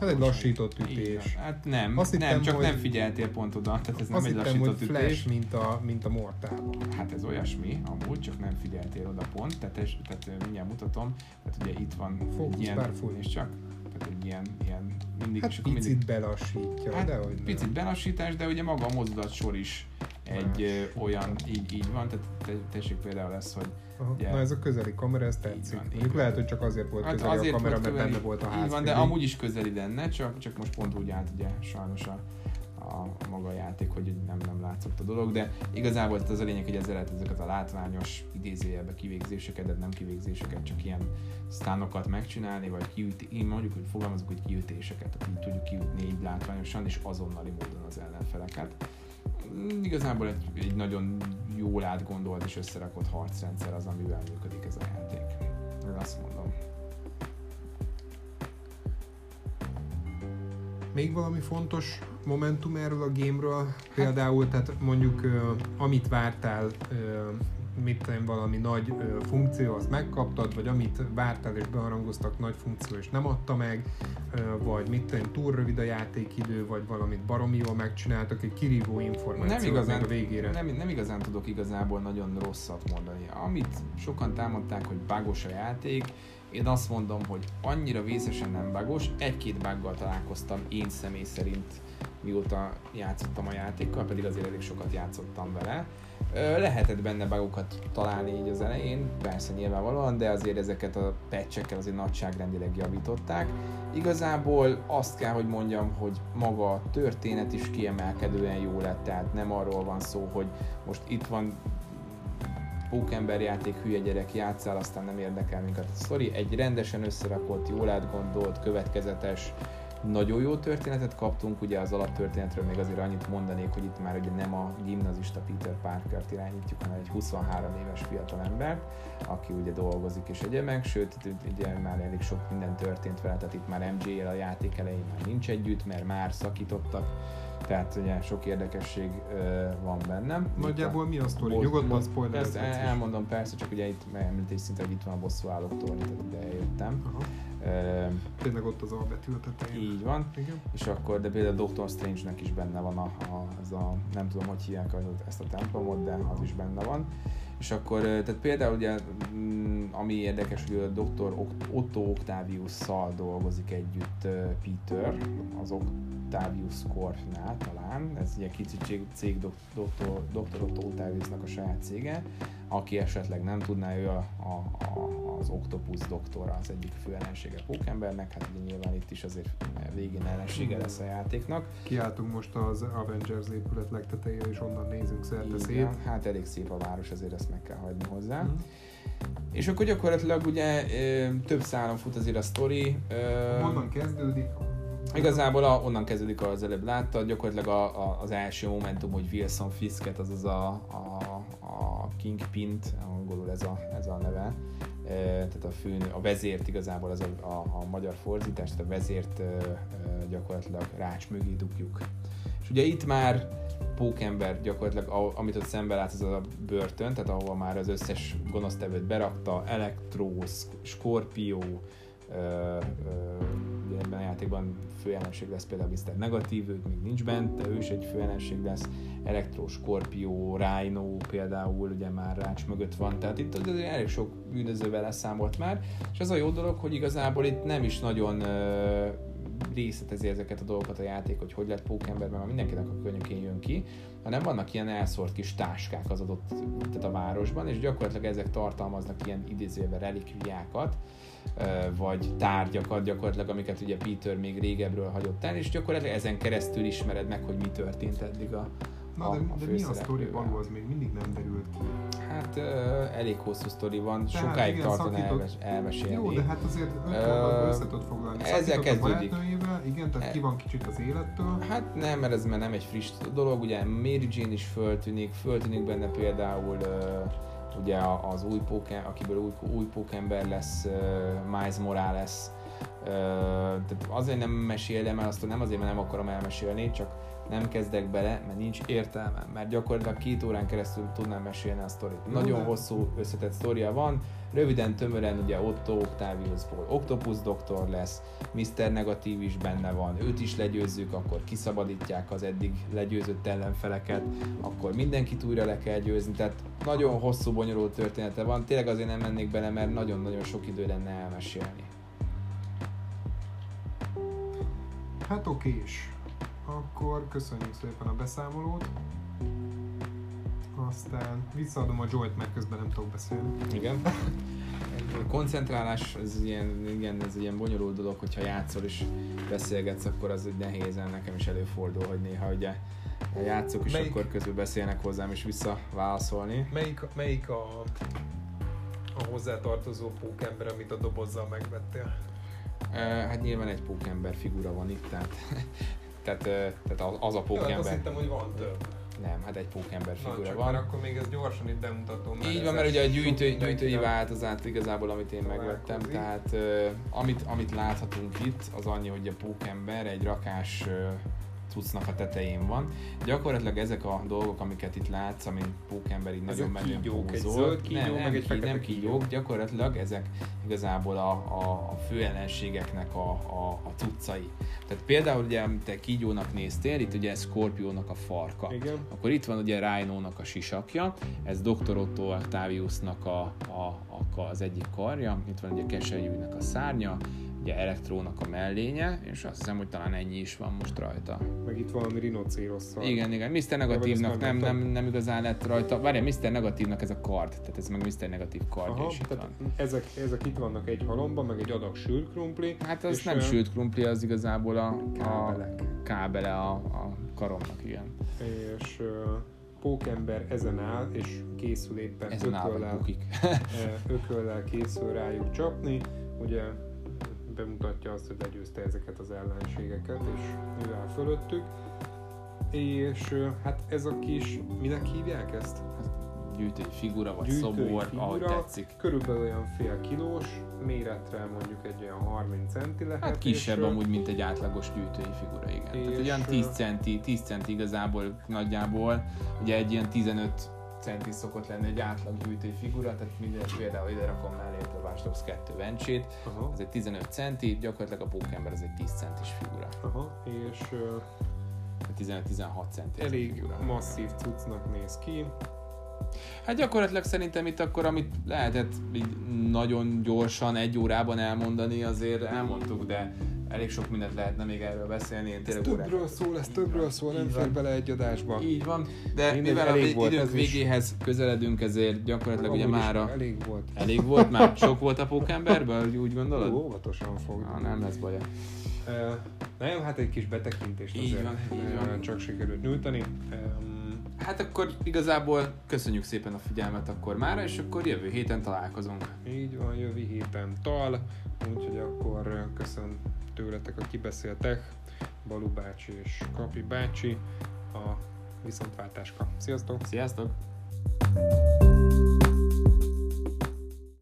Hát egy lassított ütés. Hát nem, Azt nem, hittem, csak hogy... nem figyeltél pont oda, tehát ez nem egy hittem, lassított hogy flash, ütés. mint a, mint a mortál. Hát ez olyasmi, amúgy, csak nem figyeltél oda pont, tehát, tehát mindjárt mutatom, tehát ugye itt van Focus, egy ilyen, és csak, egy ilyen, ilyen mindig... Hát picit mindig, belassítja, hát de hogy Picit nem. belassítás, de ugye maga a mozdulat sor is egy ö, olyan, így, így van, tehát te, tessék például lesz, hogy Aha. Ugye, Na ez a közeli kamera, ez tetszik. Van, Mondjuk lehet, hogy csak azért volt hát közeli azért a kamera, mert benne volt a ház. Így van, de amúgy is közeli lenne, csak, csak most pont úgy állt ugye sajnos a, a, a maga a játék, hogy nem, nem látszott a dolog, de igazából az a lényeg, hogy ezzel lehet ezeket a látványos idézőjelbe kivégzéseket, de nem kivégzéseket, csak ilyen stánokat megcsinálni, vagy kiüti, én mondjuk, hogy fogalmazok, hogy kiütéseket, így tudjuk kiütni így látványosan, és azonnali módon az ellenfeleket. Igazából egy, egy nagyon jól átgondolt és összerakott harcrendszer az, amivel működik ez a játék. Ez azt mondom. Még valami fontos momentum erről a gameről? Például, tehát mondjuk amit vártál, mit tenni, valami nagy funkció, azt megkaptad, vagy amit vártál és beharangoztak nagy funkció és nem adta meg, vagy mit tenni, túl rövid a játékidő, vagy valamit baromi jól megcsináltak, egy kirívó információ nem igazán, a végére. Nem, nem igazán tudok igazából nagyon rosszat mondani. Amit sokan támadták, hogy bugos a játék, én azt mondom, hogy annyira vészesen nem bagos, egy-két buggal találkoztam én személy szerint, mióta játszottam a játékkal, pedig azért elég sokat játszottam vele. Lehetett benne bugokat találni így az elején, persze nyilvánvalóan, de azért ezeket a patchekkel azért nagyságrendileg javították. Igazából azt kell, hogy mondjam, hogy maga a történet is kiemelkedően jó lett, tehát nem arról van szó, hogy most itt van pókember játék, hülye gyerek, játszál, aztán nem érdekel minket a sztori. Egy rendesen összerakott, jól átgondolt, következetes, nagyon jó történetet kaptunk, ugye az alaptörténetről még azért annyit mondanék, hogy itt már ugye nem a gimnazista Peter Parker-t irányítjuk, hanem egy 23 éves fiatal ember, aki ugye dolgozik és egyemek, sőt, ugye már elég sok minden történt vele, tehát itt már MJ-el a játék elején már nincs együtt, mert már szakítottak, tehát ugye sok érdekesség van benne. Nagyjából mi a sztori? Nyugodtan spoiler. Ezt elmondom persze, csak ugye itt említés szinte, hogy itt van a bosszú állóktól, tehát ide eljöttem. Aha. Tényleg ott az albetű tetején. Így van. Igen. És akkor, de például Doctor Strange-nek is benne van a, a, az a, nem tudom, hogy hívják ezt a templomot, de az is benne van. És akkor, tehát például ugye, mm, ami érdekes, hogy a dr. Otto Octavius-szal dolgozik együtt Peter, az Octavius Corpnál talán, ez egy kicsit cég Dr. Dr. Otto Octaviusnak a saját cége, aki esetleg nem tudná, ő a, a, a, az Octopus doktora, az egyik fő ellensége Pókembernek, hát ugye nyilván itt is azért végén ellensége lesz a játéknak. Kiálltunk most az Avengers épület legtetejére, és onnan nézünk szerte szét. Hát elég szép a város, azért ezt meg kell hagyni hozzá. Mm. És akkor gyakorlatilag ugye több szálon fut azért a sztori. Honnan kezdődik? Igazából a, onnan kezdődik, az előbb látta, gyakorlatilag a, a, az első momentum, hogy Wilson Fisket, azaz a, a Kingpint, angolul ez a, ez a neve, e, tehát a főnő, a vezért igazából az a, a, a magyar fordítás, tehát a vezért e, e, gyakorlatilag rács mögé dugjuk. És ugye itt már pókember gyakorlatilag, amit ott szembe lát, az a börtön, tehát ahova már az összes gonosztevőt berakta, Elektrós, Skorpió, ugye ebben a játékban főjelenség lesz például Mr. Negatív, ők még nincs bent, de ő is egy főjelenség lesz, Elektro, Scorpio, Rhino például ugye már rács mögött van, tehát itt azért elég sok bűnözővel leszámolt már, és az a jó dolog, hogy igazából itt nem is nagyon részletezi ezeket a dolgokat a játék, hogy hogy lett pókember, mert mindenkinek a környékén jön ki, hanem vannak ilyen elszórt kis táskák az adott tehát a városban, és gyakorlatilag ezek tartalmaznak ilyen idézőjelben relikviákat, vagy tárgyakat gyakorlatilag, amiket ugye Peter még régebről hagyott el, és gyakorlatilag ezen keresztül ismered meg, hogy mi történt eddig a, Na, a, de, a de mi a sztori való, az még mindig nem derült ki. Hát uh, elég hosszú sztori van, Tehát sokáig igen, tartana elmes, elmesélni. Jó, de hát azért uh, össze tudod foglalni. Ezzel kezdődik. Igen, tehát e- ki van kicsit az élettől. Hát nem, mert ez már nem egy friss dolog, ugye Mary Jane is föltűnik, föltűnik benne például uh, ugye az új póken, akiből új, új pókember lesz, Miles Morales, tehát azért nem mesélem el, azt nem azért, mert nem akarom elmesélni, csak nem kezdek bele, mert nincs értelme, mert gyakorlatilag két órán keresztül tudnám mesélni a sztorit. Nagyon de... hosszú összetett sztoria van, röviden, tömören ugye Otto Octaviusból Octopus doktor lesz, Mr. Negatív is benne van, őt is legyőzzük, akkor kiszabadítják az eddig legyőzött ellenfeleket, akkor mindenkit újra le kell győzni, tehát nagyon hosszú, bonyolult története van, tényleg azért nem mennék bele, mert nagyon-nagyon sok idő lenne elmesélni. Hát okés. Akkor köszönjük szépen a beszámolót. Aztán visszaadom a Joy-t, mert közben nem tudok beszélni. Igen. A koncentrálás, ez ilyen, igen, ez ilyen bonyolult dolog, hogyha játszol és beszélgetsz, akkor az egy nehéz, nekem is előfordul, hogy néha ugye játszok, és melyik, akkor közül beszélnek hozzám, és visszaválaszolni. Melyik, melyik a, a hozzátartozó pókember, amit a dobozzal megvettél? Hát nyilván egy pókember figura van itt, tehát tehát, tehát az a pókember. Jó, hát azt hittem, hogy van több. Nem, hát egy pókember figura Na, van. Mert akkor még ez gyorsan itt bemutatom. Így van, mert ugye a gyűjtő, gyűjtői változat igazából, amit én megvettem, tehát uh, amit, amit láthatunk itt, az annyi, hogy a pókember egy rakás uh, cuccnak a tetején van. Gyakorlatilag ezek a dolgok, amiket itt látsz, ami pókember így nagyon menően pózol. Egy zöld kígyó, nem, meg egy kígyó, nem kígyók, gyakorlatilag ezek igazából a, a, a fő ellenségeknek a, a, a cuccai. Tehát például ugye, te kígyónak néztél, itt ugye Scorpionnak a farka. Igen. Akkor itt van ugye Rhino-nak a sisakja, ez Dr. Otto Octaviusnak a, a, a, az egyik karja, itt van ugye Keselyűnek a szárnya, ugye elektrónak a mellénye, és azt hiszem, hogy talán ennyi is van most rajta. Meg itt valami rinocérosszal. Igen, igen. Mr. Negatívnak nem, nem, nem, igazán lett rajta. Várjál, Mr. Negatívnak ez a kard, tehát ez meg Mr. Negatív kard Aha, is itt van. Ezek, ezek itt vannak egy halomban, meg egy adag sült krumpli. Hát az nem sült krumpli, az igazából a, a kábele a, a karomnak, igen. És uh, pókember ezen áll, és készül éppen ezen ököllel, ököllel készül rájuk csapni. Ugye bemutatja azt, hogy legyőzte ezeket az ellenségeket, és áll fölöttük. És hát ez a kis, minek hívják ezt? gyűjtői figura, vagy gyűjtői szobor, figura, ahogy tetszik. Körülbelül olyan fél kilós, méretre mondjuk egy olyan 30 centi lehet. Hát kisebb és, amúgy, mint egy átlagos gyűjtői figura, igen. Tehát olyan 10 centi, 10 centi igazából nagyjából, ugye egy ilyen 15 centi szokott lenni egy átlag gyűjtői figura, tehát minden például ide rakom mellé a Watch Dogs 2 vencsét, Aha. ez egy 15 centi, gyakorlatilag a pókember ez egy 10 centis figura. Aha, és 15-16 centi. Elég figura. masszív cuccnak néz ki. Hát gyakorlatilag szerintem itt akkor, amit lehetett így nagyon gyorsan, egy órában elmondani, azért elmondtuk, de elég sok mindent lehetne még erről beszélni. Én ez többről szól, ez többről szól, nem fér bele egy adásba. Így van, de Minden mivel a vég, volt, időnk végéhez is. közeledünk, ezért gyakorlatilag ugye már a... Elég volt. Elég volt? Már sok volt a pókemberből, úgy gondolod? Ó, óvatosan fog. Ah, nem lesz baja. Uh, nem, hát egy kis betekintést így azért van, így van. csak sikerült nyújtani. Um, hát akkor igazából köszönjük szépen a figyelmet akkor már, és akkor jövő héten találkozunk. Így van, jövő héten tal, úgyhogy akkor köszön tőletek, aki beszéltek, Balu bácsi és Kapi bácsi a viszontváltáska. Sziasztok! Sziasztok!